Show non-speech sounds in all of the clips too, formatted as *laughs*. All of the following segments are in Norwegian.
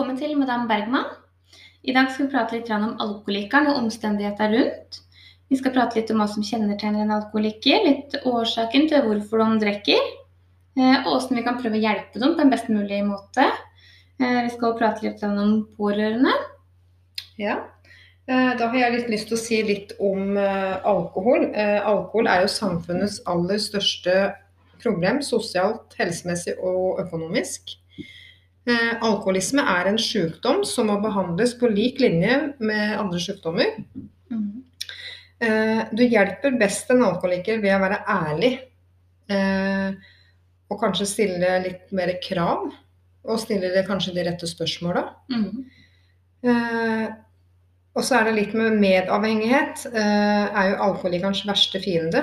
Velkommen til Madame Bergman. I dag skal vi prate litt om alkoholikeren og omstendigheter rundt. Vi skal prate litt om hva som kjennetegner en alkoholiker, litt årsaken til hvorfor de drikker, eh, og hvordan vi kan prøve å hjelpe dem på en best mulig måte. Eh, vi skal også prate litt om pårørende. Ja, eh, da har jeg litt lyst til å si litt om alkohol. Alkohol er jo samfunnets aller største problem, sosialt, helsemessig og økonomisk. Alkoholisme er en sykdom som må behandles på lik linje med andre sykdommer. Mm. Du hjelper best en alkoholiker ved å være ærlig. Og kanskje stille litt mer krav. Og stille det kanskje de rette spørsmåla. Mm. Og så er det litt med medavhengighet. Er jo alkoholikerens verste fiende.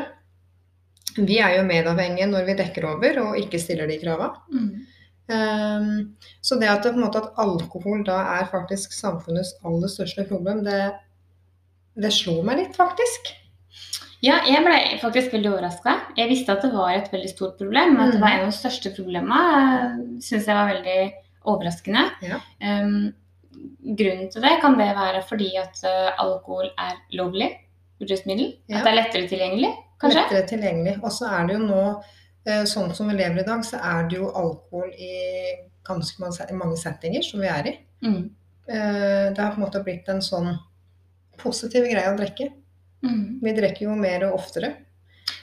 Vi er jo medavhengige når vi dekker over og ikke stiller de krava. Mm. Um, så det at, måte, at alkohol da er faktisk samfunnets aller største problem, det, det slo meg litt, faktisk. Ja, jeg ble faktisk veldig overraska. Jeg visste at det var et veldig stort problem. men At det var en av de største problemene, syns jeg var veldig overraskende. Ja. Um, grunnen til det kan det være fordi at uh, alkohol er lovlig rusmiddel. Ja. At det er lettere tilgjengelig, kanskje. Lettere tilgjengelig. Og så er det jo nå Sånn som vi lever i dag, så er det jo alkohol i ganske mange settinger som vi er i. Mm. Det har på en måte blitt en sånn positiv greie å drikke. Mm. Vi drikker jo mer og oftere.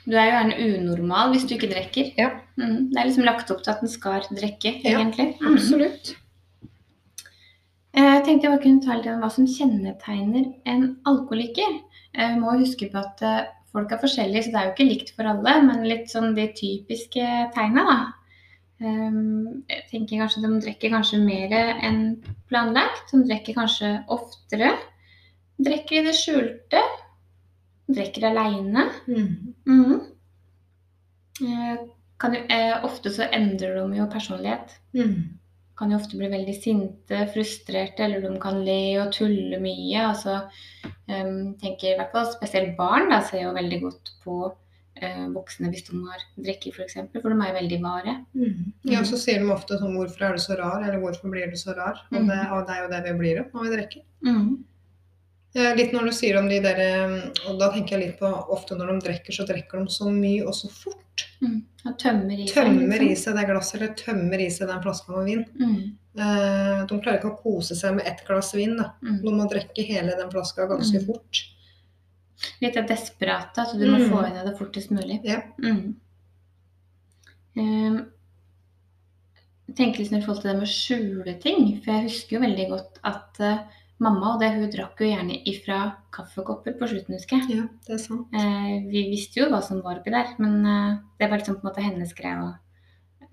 Du er jo gjerne unormal hvis du ikke drikker. Ja. Mm. Det er liksom lagt opp til at en skal drikke, Ja, egentlig. Mm. Absolutt. Jeg tenkte jeg bare kunne ta litt om hva som kjennetegner en alkoholiker. Eh, Vi må huske på at eh, folk er forskjellige, så det er jo ikke likt for alle. Men litt sånn de typiske tegna, da. Um, Jeg tenker kanskje de drikker kanskje mer enn planlagt. De drikker kanskje oftere. Drikker i det skjulte. Drikker aleine. Mm. Mm. Eh, Kan jo, eh, ofte så endrer de jo personlighet Mm. Kan jo ofte bli veldig sinte, frustrerte, eller de kan le og tulle mye. Altså, um, tenker i hvert fall Spesielt barn da, ser jo veldig godt på uh, voksne hvis de har drikke, f.eks., for, for de er veldig vare. Mm. Ja, så sier de ofte sånn 'Hvorfor er du så rar?' eller 'Hvorfor blir du så rar?' Og Mm. det, og det er jo det vi blir når vi drikker. Mm. Litt når du sier om de der eh, Og da tenker jeg litt på ofte når de drikker, så drikker de så mye og så fort. Mm. Og tømmer i seg. liksom. i seg det glasset, eller tømmer i seg den flaska med vin. Mm. Eh, De klarer ikke å kose seg med ett glass vin. da. Mm. De må drikke hele den flaska ganske Mm. fort. Litt av desperate, at du må Mm. få i deg det fortest mulig. Ja. Um, jeg tenker liksom i forhold til det med å skjule ting, for jeg husker jo veldig godt at eh, mamma og det, hun drakk jo gjerne ifra kaffekopper på slutten, husker jeg. Ja, det er sant. Eh, vi visste jo hva som var oppi der, men eh, det var liksom på en måte hennes greie å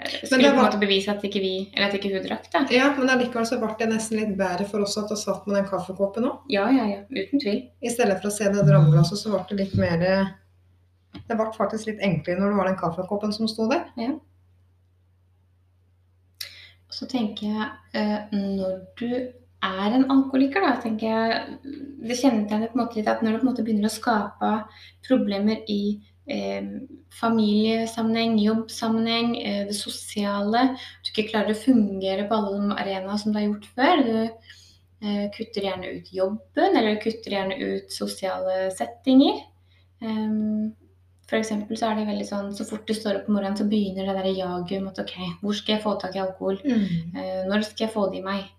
skulle var... På en måte bevise at ikke vi, eller at ikke hun drakk, da. Ja, men allikevel så ble det nesten litt bedre for oss at vi satt med den kaffekoppen òg. Ja, ja, ja. Uten tvil. I stedet for å se det dramglasset, så ble det litt mer Det ble faktisk litt enklere når det var den kaffekoppen som sto der. Og så tenker jeg, eh, når du er en alkoholiker, da, tenker jeg Det kjennetegner på en måte litt at når du på en måte begynner å skape problemer i eh, familiesammenheng, jobbsammenheng, eh, det sosiale Du ikke klarer å fungere på alle de arenaene som du har gjort før. Du eh, kutter gjerne ut jobben, eller du kutter gjerne ut sosiale settinger. Um, for så er det veldig sånn Så fort du står opp om morgenen, så begynner det der jaget om at OK, hvor skal jeg få tak i alkohol? Eh, når skal jeg få det i meg?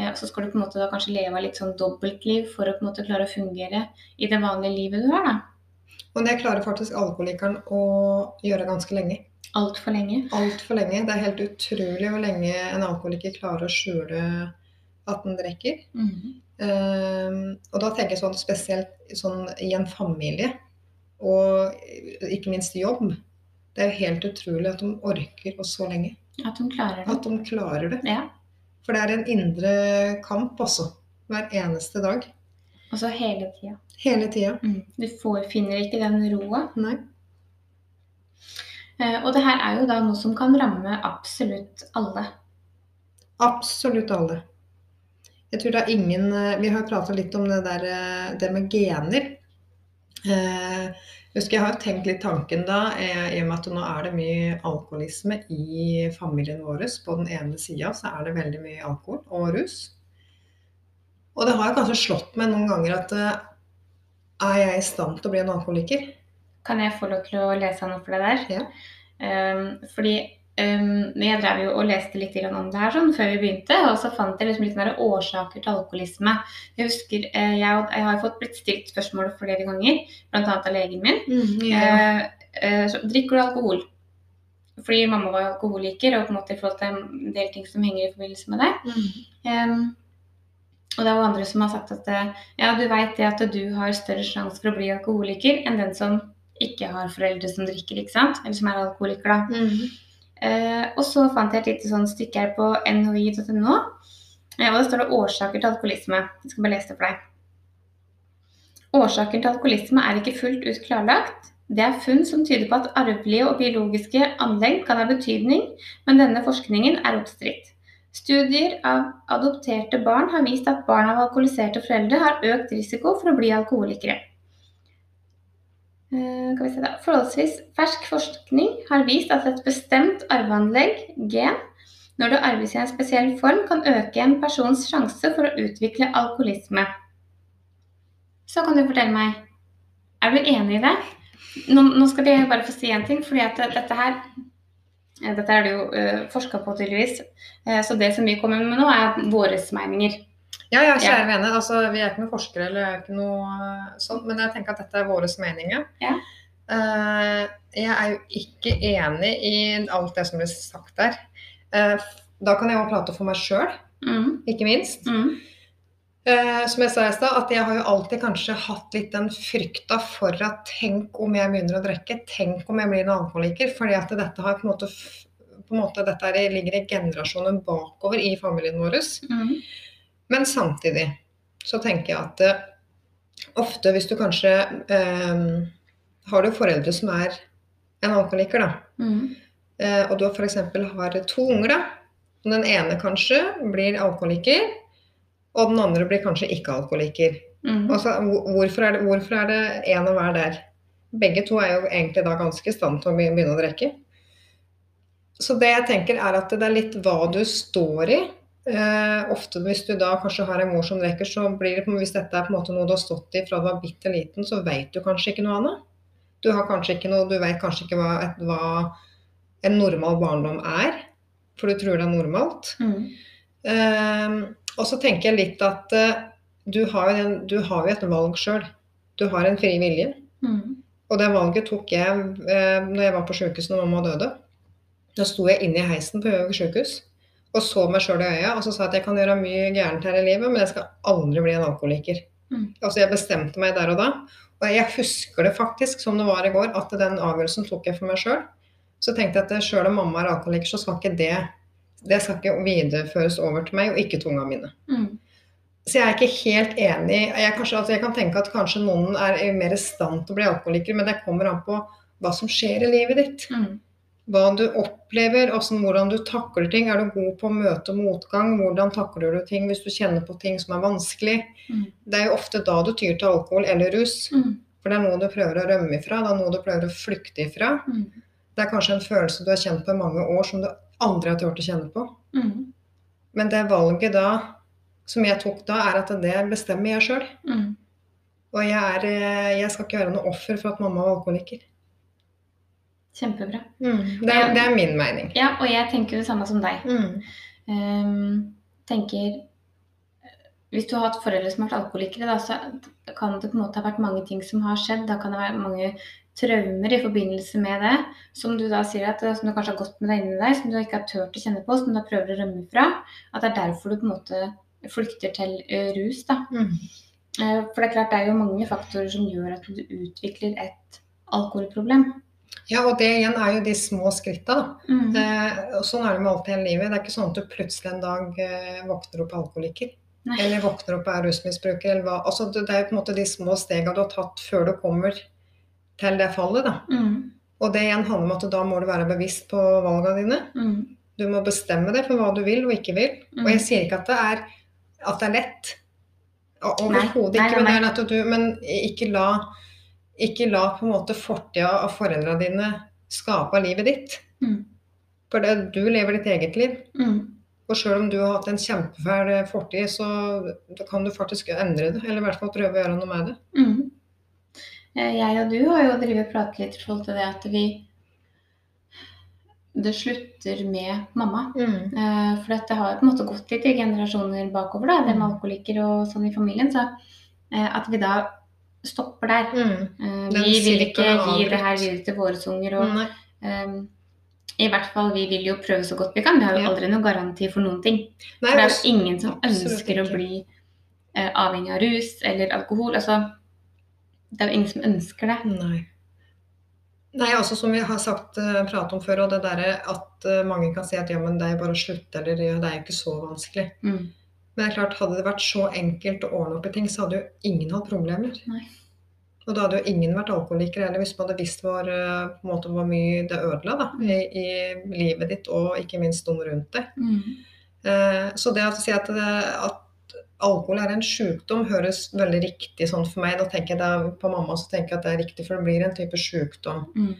Eh, så skal du på en måte da kanskje leve litt sånn dobbeltliv for å på en måte klare å fungere i det vanlige livet du har, da. Og det klarer faktisk alkoholikeren å gjøre ganske lenge. Altfor lenge. Altfor lenge. Det er helt utrolig hvor lenge en alkoholiker klarer å skjule at den drikker. Ehm, og da tenker jeg sånn spesielt sånn i en familie, og ikke minst jobb. Det er jo helt utrolig at de orker oss så lenge. At de klarer det. At de klarer det. Ja. For det er en indre kamp også. Hver eneste dag. Altså hele tida. Hele tida. Mm. Du får, finner ikke den roa. Nei. Eh, og det her er jo da noe som kan ramme absolutt alle. Absolutt alle. Jeg tror det er ingen eh, Vi har prata litt om det der eh, det med gener. Eh, husker Jeg har jo tenkt litt tanken da, eh, i og med at nå er det mye alkoholisme i familien vår. På den ene sida så er det veldig mye alkohol og rus. Og det har kanskje slått meg noen ganger at eh, er jeg i stand til å bli en alkoholiker? Kan jeg få lov til å lese noe for deg der? Ja. Um, fordi um, jeg drev jo og leste litt om det her sånn, før vi begynte, og så fant jeg liksom litt årsaker til alkoholisme. Jeg husker, eh, jeg, jeg har fått blitt stilt spørsmål flere ganger, bl.a. av legen min. Eh, eh, så, drikker du alkohol? Fordi mamma var alkoholiker, og på en måte i forhold til en del ting som henger i forbindelse med det. Um, og det er jo andre som har sagt at eh, ja, du veit det at du har større sjanse for å bli alkoholiker enn den som ikke har foreldre som drikker, ikke sant? Eller som er alkoholiker, da. Eh, og så fant jeg et lite sånn stykke her på nhi.no. Eh, og det står det 'årsaker til alkoholisme'. Jeg skal bare lese det for deg. Årsaken til alkoholisme er ikke fullt ut klarlagt. Det er funn som tyder på at arvelige og biologiske anlegg kan ha betydning, men denne forskningen er oppstridt. Studier av adopterte barn har vist at barn av alkoholiserte foreldre har økt risiko for å bli alkoholikere. Eh, Skal vi se da. Forholdsvis fersk forskning har vist at et bestemt arveanlegg, gen, når det arves i en spesiell form, kan øke en persons sjanse for å utvikle alkoholisme. Så kan du fortelle meg, er du enig i det? Nå, nå skal jeg bare få si en ting, fordi at dette her eh, dette er det jo uh, forska på, tydeligvis. Eh, så det som vi kommer med nå, er våre meninger. Ja, ja, kjære vene. Altså, vi er ikke noen forskere, eller er ikke noe eh, sånt, men jeg tenker at dette er våre meninger. Ja. Uh, jeg er jo ikke enig i alt det som blir sagt der. Uh, da kan jeg jo prate for meg sjøl, Mm. ikke minst. Mm. Uh, som jeg sa i stad, at jeg har jo alltid kanskje hatt litt den frykta for at tenk om jeg begynner å drikke, tenk om jeg blir en alkoholiker. Fordi at dette har på en måte, på en måte dette er, ligger i generasjonen bakover i familien vår. Mm. Men samtidig så tenker jeg at eh, ofte hvis du kanskje eh, har du foreldre som er en alkoholiker, da, Mm. eh, og du f.eks. har to unger, da. og Den ene kanskje blir alkoholiker, og den andre blir kanskje ikke alkoholiker. Mm. Altså, hvorfor, er det, hvorfor er det en og hver der? Begge to er jo egentlig da ganske i stand til å begynne å drikke. Så det jeg tenker er at det er litt hva du står i. Eh, ofte hvis du da kanskje har en mor som drikker, så blir det hvis dette er på en måte noe du har stått i fra du var bitte liten, så vet du kanskje ikke noe annet. Du har kanskje ikke noe, du vet kanskje ikke hva, et, hva en normal barndom er, for du tror det er normalt. Mm. Eh, og så tenker jeg litt at eh, du, har en, du har jo et valg sjøl. Du har en fri vilje. Mm. Og det valget tok jeg eh, når jeg var på sjukehuset når mamma døde. Da sto jeg inne i heisen på Gjøvik sjukehus og så meg sjøl i øya og så sa at jeg kan gjøre mye gærent her i livet, men jeg skal aldri bli en alkoholiker. Mm. Altså Jeg bestemte meg der og da. Og jeg husker det faktisk som det var i går, at den avgjørelsen tok jeg for meg sjøl. Så tenkte jeg at sjøl om mamma er alkoholiker, så skal ikke det det skal ikke videreføres over til meg, og ikke tunga mine. Mm. Så jeg er ikke helt enig. Jeg, kanskje, altså jeg kan tenke at kanskje noen er mer i stand til å bli alkoholiker, men det kommer an på hva som skjer i livet ditt. Mm. Hva du opplever, hvordan, hvordan du takler ting. Er du god på å møte motgang? Hvordan takler du ting hvis du kjenner på ting som er vanskelig? Mm. Det er jo ofte da du tyr til alkohol eller rus. Mm. For det er noe du prøver å rømme ifra, det er noe du prøver å flykte ifra. Mm. Det er kanskje en følelse du har kjent på i mange år som du aldri har turt å kjenne på. Mm. Men det valget da, som jeg tok da, er at det bestemmer jeg sjøl. Mm. Og jeg, er, eh, jeg skal ikke være noe offer for at mamma var alkoholiker. Kjempebra. Det, er, det er min mening. Ja, og jeg tenker det samme som deg. Mm. Um, tenker Hvis du har hatt foreldre som har vært alkoholikere, da, så kan det på en måte ha vært mange ting som har skjedd. Da kan det være mange traumer i forbindelse med det, som du da sier at som du kanskje har gått med deg inni deg, som du ikke har turt å kjenne på, som du da prøver å rømme fra. At det er derfor du på en måte flykter til eh, rus. da. Mm. Eh, For det er klart det er jo mange faktorer som gjør at du utvikler et alkoholproblem. Ja, og det igjen er jo de små skritta, da. Mm. Eh, og sånn er det med alt i hele livet. Det er ikke sånn at du plutselig en dag eh, våkner opp alkoholiker. Nei. Eller våkner opp og er rusmisbruker, eller hva. Altså, det er jo på en måte de små stega du har tatt før du kommer til det fallet, da. Mm. Og det igjen handler om at da må du være bevisst på valgene dine. Mm. Du må bestemme deg for hva du vil og ikke vil. Mm. Og jeg sier ikke at det er, at det er lett. Nei, Overhodet nei, ikke. Men, nei, det er at du, men ikke la, ikke la på en måte fortida av foreldrene dine skape livet ditt. Mm. For det, du lever ditt eget liv. Mm. Og sjøl om du har hatt en kjempefæl fortid, så kan du faktisk endre det. Eller i hvert fall prøve å gjøre noe med det. Mm. Eh, Jeg og du har jo drevet pratet litt i forhold til det at vi Det slutter med mamma. Eh, For dette har på en måte gått litt i generasjoner bakover, da, det med Mm. alkoholiker og sånn i familien. Så eh, at vi da stopper der. Mm. Eh, Vi vil ikke gi det her videre til våre unger. Og eh, i hvert fall vi vil jo prøve så godt vi kan. Vi har jo aldri noen garanti for noen ting. Nei, For det er jo ingen som ønsker å bli uh, avhengig av rus eller alkohol. Altså, det er jo ingen som ønsker det. Nei. Nei, også som vi har sagt, eh, pratet om før, og det derre at mange kan si at ja, men det er bare å slutte, eller ja, det er jo ikke så vanskelig. Mm. Men det er klart, hadde det vært så enkelt å ordne opp i ting, så hadde jo ingen hatt problemer. Nei. Og da hadde jo ingen vært alkoholiker heller, hvis man hadde visst hvor, eh, måte, hvor mye det ødela da, i, i livet ditt, og ikke minst noen rundt deg. Mm. Eh, Så det å si at, at alkohol er en sykdom, høres veldig riktig sånn for meg. Da tenker jeg det På mamma så tenker jeg at det er riktig, for det blir en type sykdom. Mm.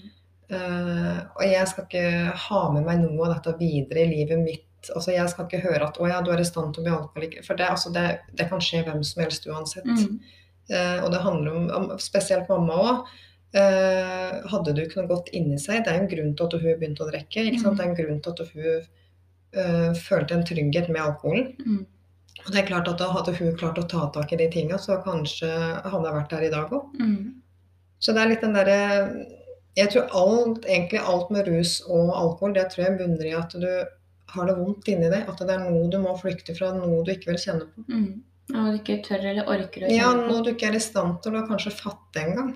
Eh, og jeg skal ikke ha med meg noe av dette videre i livet mitt. Altså Jeg skal ikke høre at 'å ja, du er i stand til å bli alkoholiker'. For det, altså, det, det kan skje hvem som helst uansett. Mm. Eh, og det handler om, om spesielt mamma òg. Eh, hadde du noe godt inni seg Det er en grunn til at hun begynte å drikke. Mm. Det er en grunn til at hun eh, følte en trygghet med alkoholen. Mm. Og det er klart at Da hadde hun klart å ta tak i de tinga, så kanskje hadde jeg vært der i dag òg. Mm. Så det er litt den derre Jeg tror alt, egentlig alt med rus og alkohol, det tror jeg bunner i at du har det vondt inni deg. At det er noe du må flykte fra, noe du ikke vil kjenne på. Mm. Noe du ikke tør eller orker å kjenne Ja, på. noe du ikke er i stand til å kanskje fatte engang.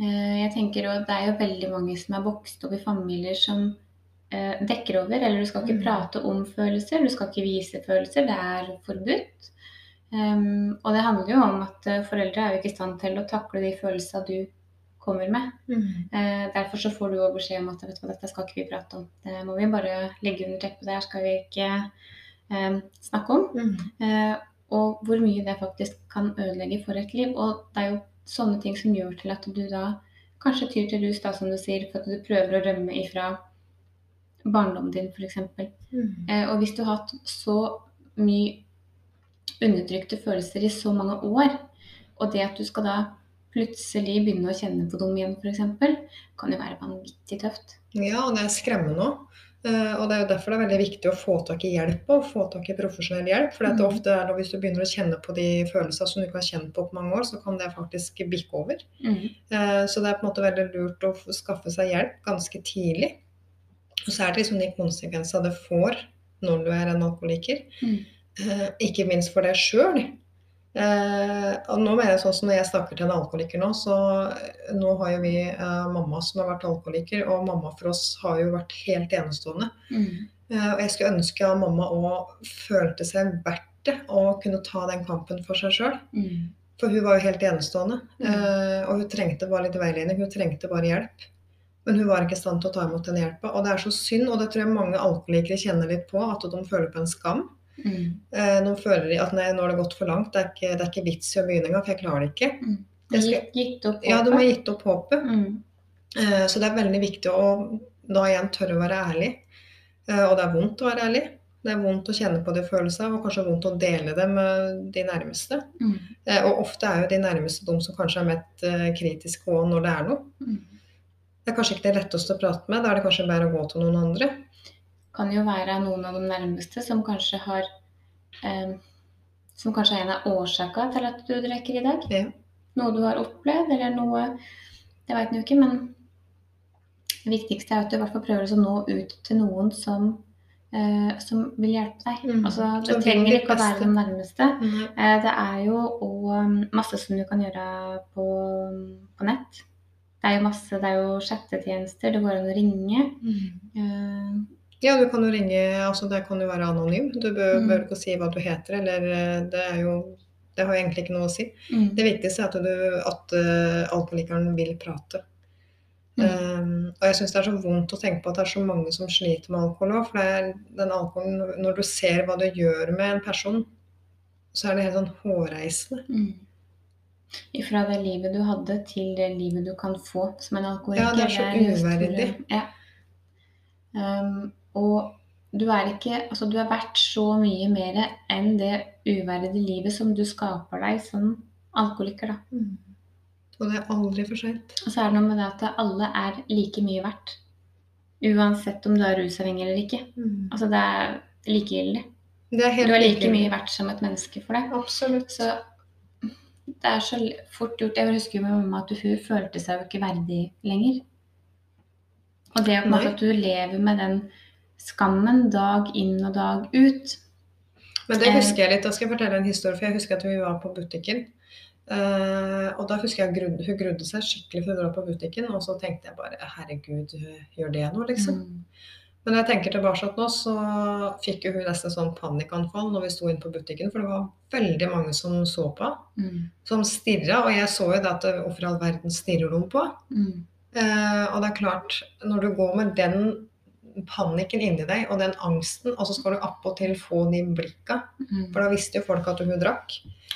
Eh, Jeg tenker også, Det er jo veldig mange som er vokst opp i familier som eh, dekker over. Eller du skal ikke Mm. prate om følelser, du skal ikke vise følelser. Det er forbudt. Um, og det handler jo om at eh, foreldre er jo ikke i stand til å takle de følelsene du kommer med. Eh, derfor så får du også beskjed om at vet du hva, dette skal ikke vi prate om. Det må vi bare legge under teppet. Det her skal vi ikke eh, snakke om. Mm. Eh, og hvor mye det faktisk kan ødelegge for et liv. Og det er jo sånne ting som gjør til at du da kanskje tyr til rus, da, som du sier, for at du prøver å rømme ifra barndommen din, f.eks. Mm. Eh, og hvis du har hatt så mye undertrykte følelser i så mange år, og det at du skal da plutselig begynne å kjenne på dem igjen, f.eks., kan jo være vanvittig tøft. Ja, og det er skremmende òg. Og det er jo derfor det er veldig viktig å få tak i hjelp og få tak i profesjonell hjelp. For det Mhm. ofte er da hvis du begynner å kjenne på de følelsene som du ikke har kjent på på mange år, så kan det faktisk bikke over. Mm. Eh, Så det er på en måte veldig lurt å skaffe seg hjelp ganske tidlig. Og så er det liksom de konsekvensene det får når du er en alkoholiker. Mm. Eh, Ikke minst for deg sjøl. Og nå mener jeg sånn som når jeg snakker til en alkoholiker nå, så eh, nå har jo vi eh, mamma som har vært alkoholiker, og mamma for oss har jo vært helt enestående. Mm. Eh, Og jeg skulle ønske at mamma òg følte seg verdt det å kunne ta den kampen for seg sjøl. Mm. For hun var jo helt enestående. Mm. Eh, og hun trengte bare litt veiledning, hun trengte bare hjelp. Men hun var ikke i stand til å ta imot den hjelpa. Og det er så synd, og det tror jeg mange alkoholikere kjenner litt på, at de føler på en skam. Mm. Eh, de føler at nei, nå har det gått for langt, det er ikke, det er ikke vits i å begynne engang, for jeg klarer det ikke. Mm. De har Gitt, gitt opp Ja, de har håpet. gitt opp håpet. Mm. Eh, så det er veldig viktig å da igjen tørre å være ærlig. Eh, og det er vondt å være ærlig. Det er vondt å kjenne på de følelsene, og kanskje vondt å dele det med de nærmeste. Mm. Eh, og ofte er jo de nærmeste de som kanskje er mest kritiske òg når det er noe. Mm. Det er kanskje ikke det letteste å prate med, da er det kanskje bedre å gå til noen andre. Kan jo være noen av de nærmeste som kanskje har eh, Som kanskje er en av årsaka til at du drikker i dag. Ja. Noe du har opplevd, eller noe Det vet en jo ikke, men det viktigste er at du i hvert fall prøver å nå ut til noen som, eh, som vil hjelpe deg. Mm. Altså, det Som trenger ikke å være den de nærmeste. Mm. Eh, det er jo og, um, masse som du kan gjøre på, på nett. Det er jo masse, det er jo chattetjenester, det går an å ringe. Eh, Ja, du kan jo ringe altså Det kan jo være anonym. Du bør, Mm. bør ikke si hva du heter, eller eh, Det er jo Det har egentlig ikke noe å si. mm, Det viktigste er at, du, at uh, alkoholikeren vil prate. Mm. Um, og jeg syns det er så vondt å tenke på at det er så mange som sliter med alkohol òg. For det er den alkoholen Når du ser hva det gjør med en person, så er det helt sånn hårreisende. mm. Ifra det livet du hadde, til det livet du kan få som en alkoholiker. Ja, det er så uverdig. Ja. Um, og du er ikke Altså, du er verdt så mye mer enn det uverdige livet som du skaper deg som alkoholiker, da. Og det er aldri for seint. Og så er det noe med det at alle er like mye verdt. Uansett om du er rusavhengig eller ikke. Altså, det er likegyldig. Det er helt Du er like mye verdt som et menneske for deg. Absolutt. Så det er så fort gjort. Jeg husker jo med mamma at hun følte seg jo ikke verdig lenger. Og det måte at du lever med den skammen dag inn og dag ut. Men det Eh. husker jeg litt. Da skal jeg fortelle en historie, for jeg husker at vi var på butikken. Uh, og da husker jeg grudde, hun grudde seg skikkelig for å dra på butikken, og så tenkte jeg bare herregud, gjør det nå, liksom? Mm. Men når jeg tenker tilbake nå, så fikk hun nesten sånn panikkanfall når vi sto inne på butikken, for det var veldig mange som så på, Mm. som stirra, og jeg så jo det at hvorfor i all verden stirrer de på? Mm. Uh, og det er klart, når du går med den panikken inni deg, og den angsten, og så skal du appåtil få de blikka, Mm. for da visste jo folk at hun drakk.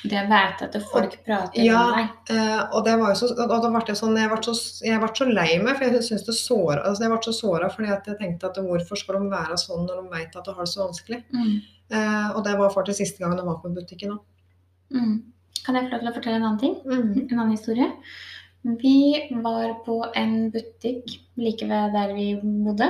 Det å vite at folk prater Ja, om deg. Eh, og det var jo så, og da ble det sånn, jeg ble så, jeg ble så lei meg, for jeg synes det såra, altså jeg ble så såra fordi at jeg tenkte at hvorfor skal de være sånn når de vet at de har det så vanskelig? Mm. Eh, og det var faktisk siste gangen jeg var på butikken òg. Mm. Kan jeg få lov til å fortelle en annen ting? En annen historie. Vi var på en butikk like ved der vi bodde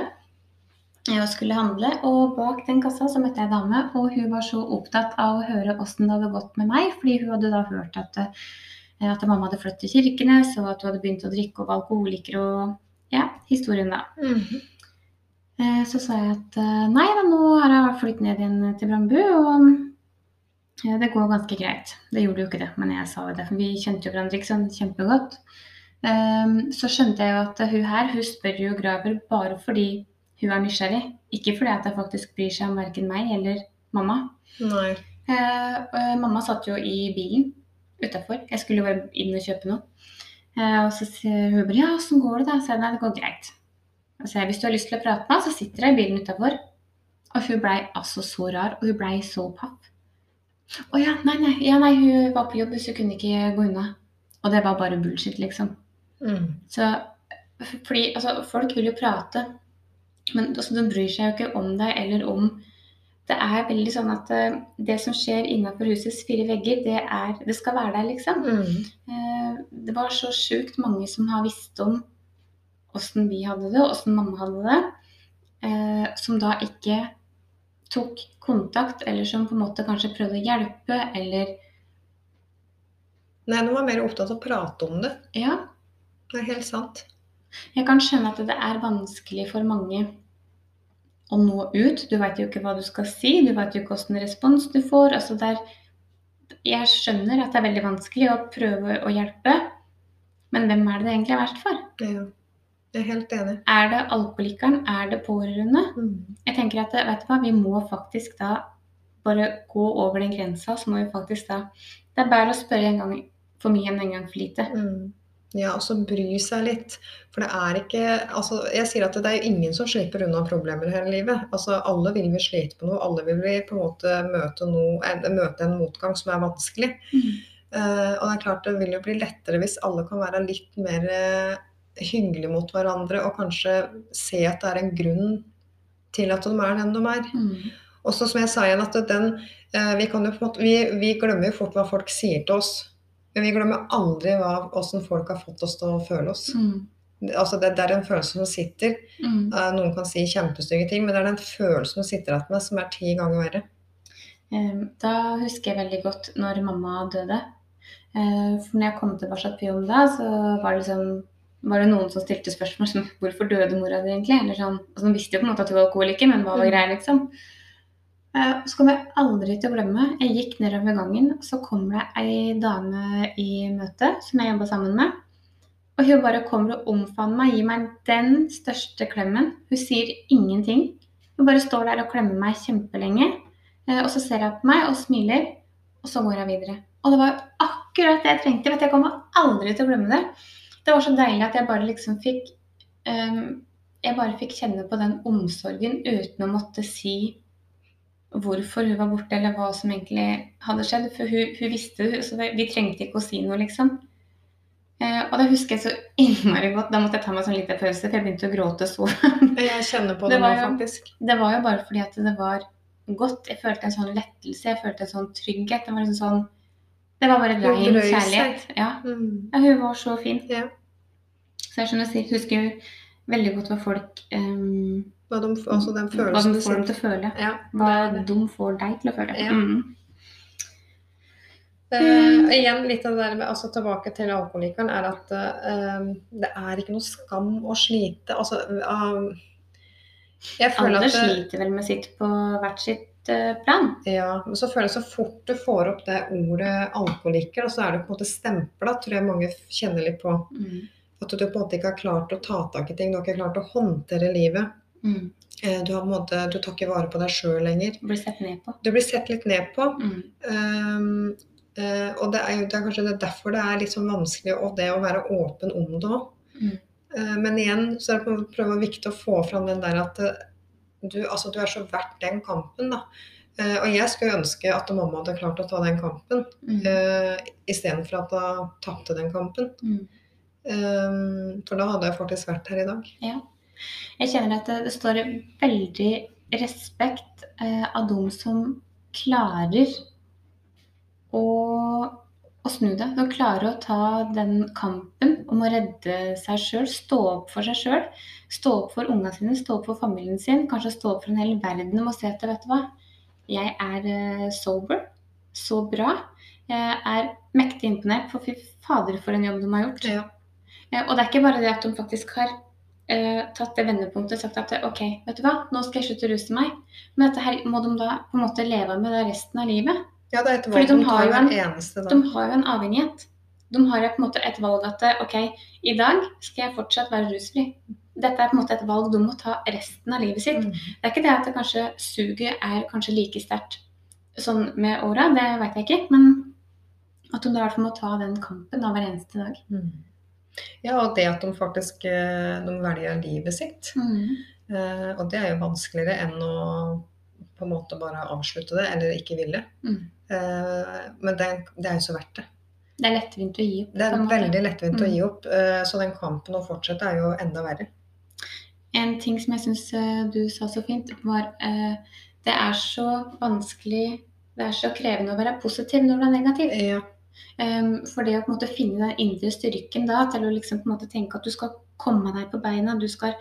og skulle handle. Og bak den kassa så møtte jeg en dame, og hun var så opptatt av å høre åssen det hadde gått med meg. Fordi hun hadde da hørt at, eh, at mamma hadde flyttet til Kirkenes, og at hun hadde begynt å drikke og var alkoholiker og ja, historien da. Mm -hmm. Så sa jeg at eh, nei da, nå har jeg flyttet ned igjen til Brandbu, og det går ganske greit. Det gjorde jo ikke det, men jeg sa jo det, vi kjente jo hverandre ikke sånn kjempegodt. Så skjønte jeg jo at hun her, hun spør jo Graver bare fordi hun er nysgjerrig. Ikke fordi at hun faktisk bryr seg om verken meg eller mamma. Nei. Eh, mamma satt jo i bilen utafor. Jeg skulle jo bare inn og kjøpe noe. Eh, og så sier hun bare 'ja, åssen går det', da? Så jeg nei, det går greit. Og så jeg 'hvis du har lyst til å prate med meg, så sitter jeg i bilen utafor'. Og hun blei altså så rar, og hun blei så papp. Å ja, nei, nei, ja, nei, hun var på jobb, så hun kunne ikke gå unna. Og det var bare bullshit, liksom. Mm. Så, fordi altså, folk vil jo prate, men altså, den bryr seg jo ikke om deg eller om Det er veldig sånn at uh, det som skjer innenfor husets fire vegger, det, er, det skal være der, liksom. Mm. Uh, det var så sjukt mange som har visst om åssen vi hadde det, og åssen mamma hadde det, uh, som da ikke tok kontakt, eller som på en måte kanskje prøvde å hjelpe, eller Nei, de var mer opptatt av å prate om det. Ja, Det er helt sant. Jeg kan skjønne at det er vanskelig for mange å nå ut. Du veit jo ikke hva du skal si, du veit jo ikke åssen respons du får. Altså er, jeg skjønner at det er veldig vanskelig å prøve å hjelpe, men hvem er det det egentlig er verst for? Ja. Jeg er helt enig. Er det alkoholikeren? Er det pårørende? Mm. Jeg tenker at vet du hva, vi må faktisk da bare gå over den grensa, så må vi faktisk da Det er bare å spørre en gang for mye enn en gang for lite. Mm. Ja, og så bry seg litt. For det er ikke altså, Jeg sier at det er jo ingen som slipper unna problemer hele livet. Altså, Alle vil vi slite på noe. Alle vil vi på en måte møte, noe, en- møte en motgang som er vanskelig. Mm. Uh, og det er klart det vil jo bli lettere hvis alle kan være litt mer uh, hyggelige mot hverandre og kanskje se at det er en grunn til at de er den de er. Mm. Og så som jeg sa igjen, at den, uh, vi, kan jo på en måte, vi, vi glemmer jo fort hva folk sier til oss. Men vi glemmer aldri hva, hvordan folk har fått oss til å føle oss. Mm. Altså det, det er en følelse som sitter. Mm. Eh, Noen kan si kjempestygge ting, men det er den følelsen du sitter igjen med som er ti ganger verre. Da husker jeg veldig godt når mamma døde. Eh, For når jeg kom tilbake til jobb da, så var det liksom var det noen som stilte spørsmål som hvorfor døde mora di egentlig? Eller sånn, altså, de visste jo på en måte at hun var alkoholiker, men hva var Mm. greia, liksom? Eh, Så kommer jeg aldri til å glemme. Jeg gikk nedover gangen, så kom det ei dame i møte som jeg jobba sammen med. Og hun bare kommer og omfavner meg, gir meg den største klemmen. Hun sier ingenting. Hun bare står der og klemmer meg kjempelenge. Eh, og så ser hun på meg og smiler, og så går hun videre. Og det var akkurat det jeg trengte. Vet du, jeg kommer aldri til å glemme det. Det var så deilig at jeg bare liksom fikk um, Jeg bare fikk kjenne på den omsorgen uten å måtte si hvorfor hun var borte, eller hva som egentlig hadde skjedd. For hun, hun visste det, så vi trengte ikke å si noe, liksom. Eh, og det husker jeg så *laughs* innmari godt. Da måtte jeg ta meg sånn liten pause, for jeg begynte å gråte så. jeg kjenner på *laughs* det, det nå, faktisk. Det var jo bare fordi at det var godt. Jeg følte en sånn lettelse, jeg følte en sånn trygghet. Det var liksom sånn Det var bare rein kjærlighet. Ja. Mm. ja. hun var så fin. Ja. Så jeg skjønner, jeg husker veldig godt hva folk um, hva de, altså den hva de får dem til å føle. Ja, hva de får deg til å føle. Ja. Mm. Uh, igjen litt av det der med, altså Tilbake til alkoholikeren er at uh, det er ikke noe skam å slite. Altså, uh, Alle at, sliter vel med sitt på hvert sitt plan. Ja, men så føler jeg så fort du får opp det ordet alkoholiker, og så er det på en måte stempla, tror jeg mange kjenner litt på. Mm. At du på en måte ikke har klart å ta tak i ting, du har ikke klart å håndtere livet. Mm. Eh, du, måte, du, tar ikke vare på deg sjøl lenger. Du blir sett ned på. Du blir sett litt ned på. Mm. Um, uh, og det er, det er kanskje det er derfor det er litt sånn vanskelig og det å være åpen om det òg. Mm. Uh, men igjen så er det viktig å få fram den der at du, altså, du er så verdt den kampen. da. Uh, og jeg skulle ønske at mamma hadde klart å ta den kampen, mm. uh, istedenfor at hun tapte den kampen. Mm. Um, for da hadde jeg faktisk vært her i dag. Ja. Jeg kjenner at det, står veldig respekt eh, av de som klarer å, å, snu det. De klarer å ta den kampen om å redde seg sjøl, stå opp for seg sjøl. Stå opp for ungene sine, stå opp for familien sin, kanskje stå opp for en hel verden om å se at vet du hva, jeg er uh, sober. Så bra. Jeg er mektig imponert, for fy fader for en jobb de har gjort. Ja. Uh, og det er ikke bare det at de faktisk har eh, tatt det vendepunktet og sagt at OK, vet du hva, nå skal jeg slutte å ruse meg. Men dette her må de da på en måte leve med det resten av livet. Ja, det er et valg de, de tar hver eneste. De har jo en avhengighet. De har på en måte et valg at OK, i dag skal jeg fortsatt være rusfri. Dette er på en måte et valg de må ta resten av livet sitt. Mm. Det er ikke det at det kanskje suget er kanskje like sterkt sånn med åra, det vet jeg ikke. Men at de da i hvert fall må ta den kampen da hver eneste dag. Mm. Ja, og det at de faktisk eh, de velger livet sitt. Mm. Eh, og det er jo vanskeligere enn å på en måte bare avslutte det, eller ikke ville. Mm. Eh, men det, det, er jo så verdt det. Det er lettvint å gi opp. Det er veldig lettvint mm. å gi opp. Eh, så den kampen å fortsette er jo enda verre. En ting som jeg syns eh, du sa så fint, var eh, det er så vanskelig Det er så krevende å være positiv når du er negativ. Ja. Um, for det å på en måte finne den indre styrken da, til å liksom på en måte tenke at du skal komme deg på beina, du skal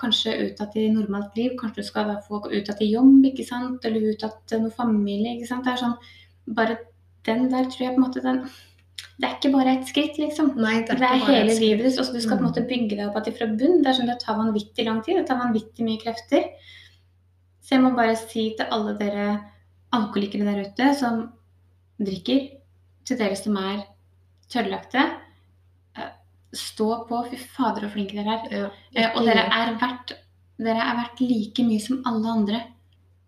kanskje ut i normalt liv, kanskje du skal få ut i jobb, ikke sant, eller ut til noe familie, ikke sant. Det er sånn, bare den der tror jeg på en måte den det er ikke bare ett skritt, liksom. Nei, det er, det er hele livet ditt. Du skal på en måte mm. bygge deg opp fra bunn. Det er sånn det tar vanvittig lang tid. Det tar vanvittig mye krefter. Så jeg må bare si til alle dere alkoholikere der ute som drikker, til dere som er tørrlagte. Eh, stå på. Fy fader, så flinke dere er. Ja, eh, og dere er, verdt, dere er verdt like mye som alle andre.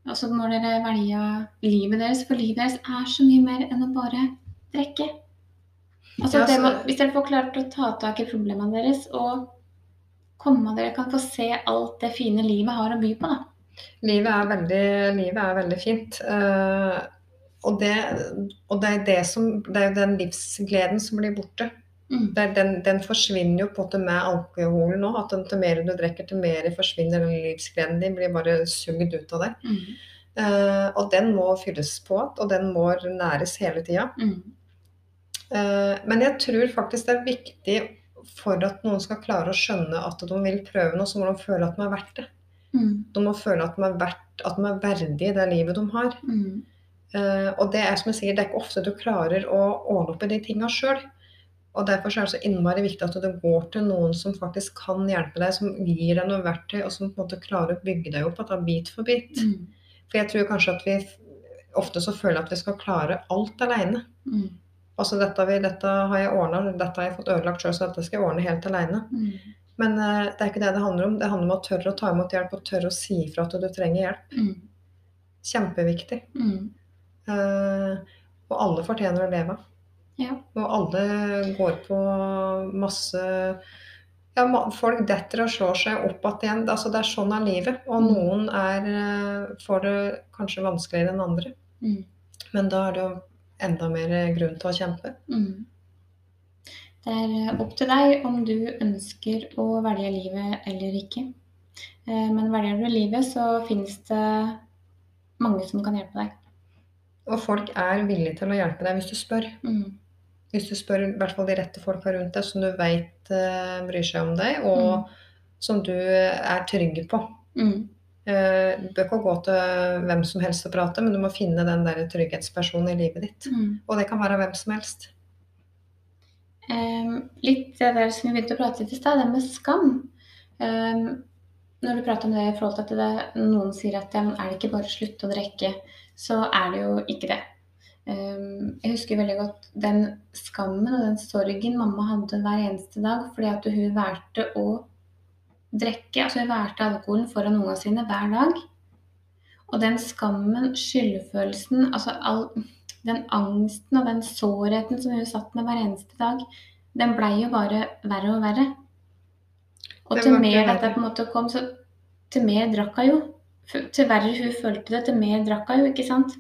Og så må dere velge livet deres, for livet deres er så mye mer enn å bare drikke. Altså, ja, må, hvis dere får klart å ta tak i problemene deres og komme dere kan få se alt det fine livet har å by på, da. Livet er veldig, livet er veldig fint. Uh, og, det, og det, er det, som, det er jo den livsgleden som blir borte. Mm. Den, den, forsvinner jo på en måte med alkoholen nå. at den, Til mer du drikker, til mer forsvinner den livsgleden din. Blir bare sugd ut av deg. Mm. Uh, og den må fylles på igjen, og den må næres hele tida. Mm. Uh, men jeg tror faktisk det er viktig for at noen skal klare å skjønne at de vil prøve noe, så må de føle at de er verdt det. Mm. De må føle at de er, verdt, at de er verdige det livet de har. Mm. Uh, og det er som jeg sier, det er ikke ofte du klarer å ordne opp i de tinga sjøl. Og Derfor er det så innmari viktig at du går til noen som faktisk kan hjelpe deg, som gir deg noe verktøy, og som på en måte klarer å bygge deg opp at bit for bit. Mm. For jeg tror kanskje at vi ofte så føler at vi skal klare alt aleine. Mm. Altså dette, vi, dette har jeg ordna, dette har jeg fått ødelagt sjøl, så dette skal jeg ordne helt aleine. Mm. Men uh, det er ikke det det handler om. Det handler om å tørre å ta imot hjelp og tørre å si ifra at du trenger hjelp. Mm. Kjempeviktig. Eh, og alle fortjener å leve. Ja. Og alle går på masse ja, Folk detter og slår seg opp igjen. Altså, det er sånn er livet. Og Mm. noen er, eh, får det kanskje vanskeligere enn andre. Mm. Men da er det jo enda mer grunn til å kjempe. Mm. Det er eh, opp til deg om du ønsker å velge livet eller ikke. Men velger du livet, så finnes det mange som kan hjelpe deg. Og folk er villige til å hjelpe deg hvis du spør. Mm. Hvis du spør i hvert fall de rette folka rundt deg som du veit bryr seg om deg, og som du er trygg på. Mm. Uh, Du bør ikke gå til hvem som helst og prate, men du må finne den der trygghetspersonen i livet ditt. Mm. Og det kan være hvem som helst. Um, litt det der som vi begynte å prate litt i stad, det med skam. Um, når du prater om det i forhold til at det, noen sier at ja, er det ikke bare å slutte å drikke, så er det jo ikke det. Jeg husker veldig godt den skammen og den sorgen mamma hadde hver eneste dag fordi at hun valgte å drikke. Altså hun valgte alkoholen foran ungene sine hver dag. Og den skammen, skyldfølelsen, altså all, den angsten og den sårheten som hun satt med hver eneste dag, den blei jo bare verre og verre. Og til mer dette på en måte kom, så til mer drakk hun jo. Til verre hun følte det, til mer drakk hun ikke sant.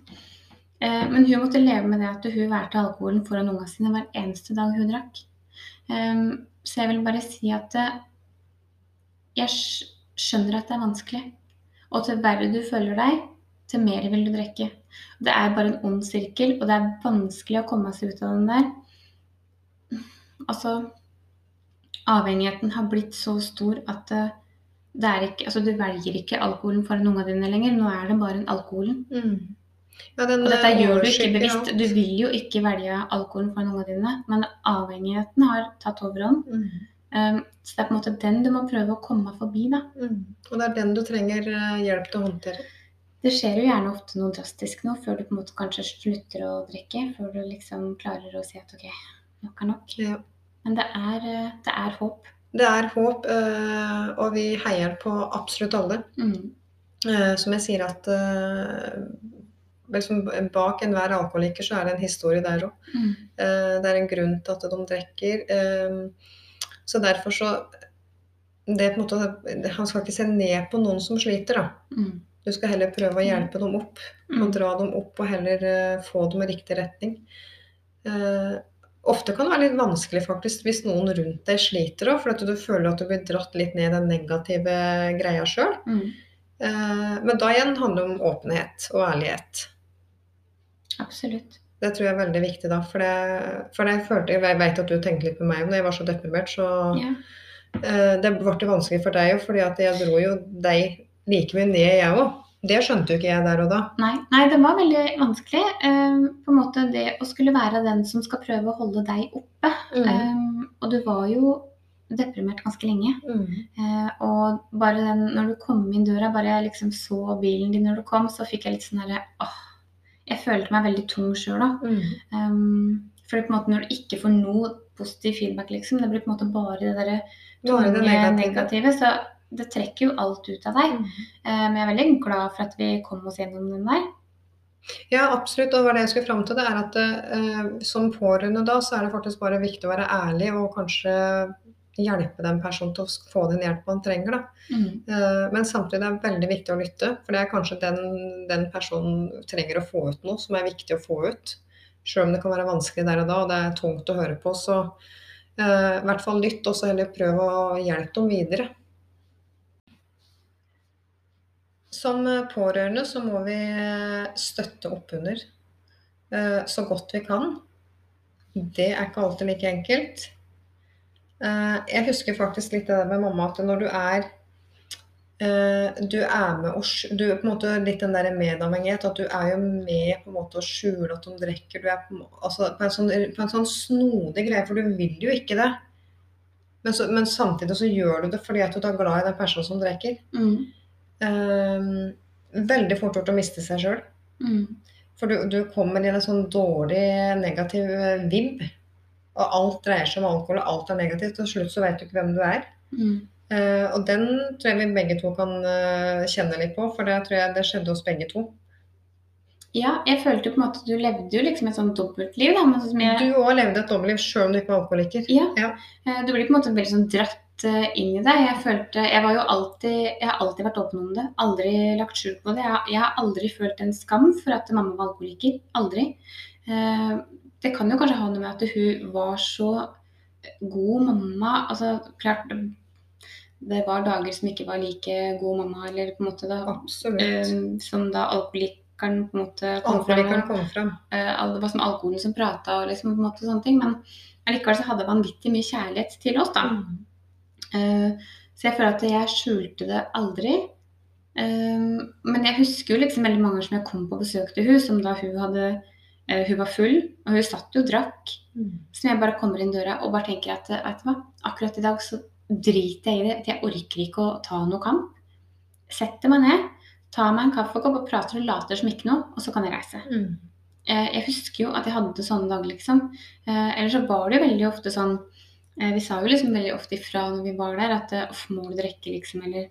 Eh, men hun måtte leve med det at hun valgte alkoholen foran ungene sine hver eneste dag hun drakk. Eh, så jeg vil bare si at eh, jeg skjønner at det er vanskelig. Og til verre du føler deg, til mer vil du drikke. Det er bare en ond sirkel, og det er vanskelig å komme seg ut av den der. Altså Avhengigheten har blitt så stor at eh, ikke Altså, du velger ikke alkoholen foran ungene dine lenger. Nå er det bare en alkoholen. Ja, den, Og dette eh, gjør du ikke bevisst. Du vil jo ikke velge alkoholen foran ungene dine, men avhengigheten har tatt overhånd. Mm. Um, så det er på en måte den du må prøve å komme forbi, da. Mm. Og det er den du trenger eh, hjelp til å håndtere. Det skjer jo gjerne ofte noe drastisk nå, før du på en måte kanskje slutter å drikke. Før du liksom klarer å si at ok, nok er nok. Ja. Men det er, eh, det er håp. Det er håp, eh, og vi heier på absolutt alle. Mm. Eh, Som jeg sier at liksom bak enhver alkoholiker så er det en historie der òg. Mm. Det er en grunn til at de drikker. Så derfor så det måte, Han skal ikke se ned på noen som sliter, da. Mm. Du skal heller prøve å hjelpe dem opp. Og Mm. dra dem opp og heller få dem i riktig retning. Ofte kan det være litt vanskelig faktisk hvis noen rundt deg sliter òg, for at du føler at du blir dratt litt ned i den negative greia sjøl. Mm. Eh, men da igjen handler det om åpenhet og ærlighet. Absolutt. Det tror jeg er veldig viktig da. For det, for det følte, jeg vet at du tenkte litt på meg når jeg var så deprimert, så Ja. eh, det ble vanskelig for deg òg, fordi at jeg dro jo deg like mye ned, jeg òg. Det skjønte jo ikke jeg der og da. Nei, nei, det var veldig vanskelig. Um, på en måte det å skulle være den som skal prøve å holde deg oppe. Um, og du var jo deprimert ganske lenge. Mm. Uh, og bare den, når du kom inn døra, bare jeg liksom så bilen din når du kom, så fikk jeg litt sånn herre åh. Jeg følte meg veldig tung sjøl da. Mm. Um, for på en måte når du ikke får noe positiv feedback, liksom, det blir på en måte bare det derre tunge det negative. negative, så det trekker jo alt ut av deg. Mm. Eh, men jeg er veldig glad for at vi kom oss gjennom den der. Ja, absolutt. Og det var det jeg skulle fram til. Det er at eh, som pårørende da, så er det faktisk bare viktig å være ærlig og kanskje hjelpe den personen til å få den hjelp man trenger. da. Mm. Eh, Men samtidig er det veldig viktig å lytte, for det er kanskje den, den personen trenger å få ut noe som er viktig å få ut. Selv om det kan være vanskelig der og da, og det er tungt å høre på, så eh, i hvert fall lytt, og så heller prøv å hjelpe dem videre. Som eh, pårørende så må vi eh, støtte oppunder eh, så godt vi kan. Det er ikke alltid like enkelt. Jeg husker faktisk litt det med mamma at når du er du er med og du er på en måte litt den der medavhengighet, at du er jo med på en måte å skjule at de drikker. Du er på, altså, på, en sånn, på en sånn snodig greie, for du vil jo ikke det. Men, så, men samtidig så gjør du det fordi at du er glad i den personen som drikker. Mm. Eh, veldig fort gjort å miste seg sjøl. Mm. For du, du kommer i en sånn dårlig negativ eh, vibb. Og alt dreier seg om alkohol, og alt er negativt. Og Til slutt så vet du ikke hvem du er. Mm. Uh, og den tror jeg vi begge to kan uh, kjenne litt på, for det tror jeg det skjedde hos begge to. Ja, jeg følte på en måte du levde jo liksom et sånn dobbeltliv, da. Sånn jeg, Du òg levde et dobbeltliv sjøl om du ikke var alkoholiker. Ja. Ja. Uh, Du blir på en måte veldig sånn dratt inn i det. Jeg følte, jeg var jo alltid, jeg har alltid vært åpen om det. Aldri lagt skjul på det. Jeg, jeg har aldri følt en skam for at mamma var alkoholiker. Aldri. Eh, Det kan jo kanskje ha noe med at hun var så god mamma. Altså, klart, det var dager som ikke var like god mamma, eller på en måte da, Absolutt. eh, som da alkoholikeren på en måte kom fram. Kom fram. Eh, det var som alkoholen som prata og liksom, på en måte sånne ting. Men allikevel så hadde vanvittig mye kjærlighet til oss, da. Eh, så jeg føler at jeg skjulte det aldri. Eh, men jeg husker jo liksom veldig mange som jeg kom på besøk til hun, som da hun hadde eh, Hun var full, og hun satt jo og drakk. Som jeg bare kommer inn døra og bare tenker at vet du hva, akkurat i dag så driter jeg i det. Jeg orker ikke å ta noe kamp. Setter meg ned, tar meg en kaffekopp og prater og later som ikke noe, og så kan jeg reise. Mm. Eh, Jeg husker jo at jeg hadde sånne dager, liksom. Eller så var det jo veldig ofte sånn eh, Vi sa jo liksom veldig ofte ifra når vi var der, at eh, uff, må du drikke, liksom, eller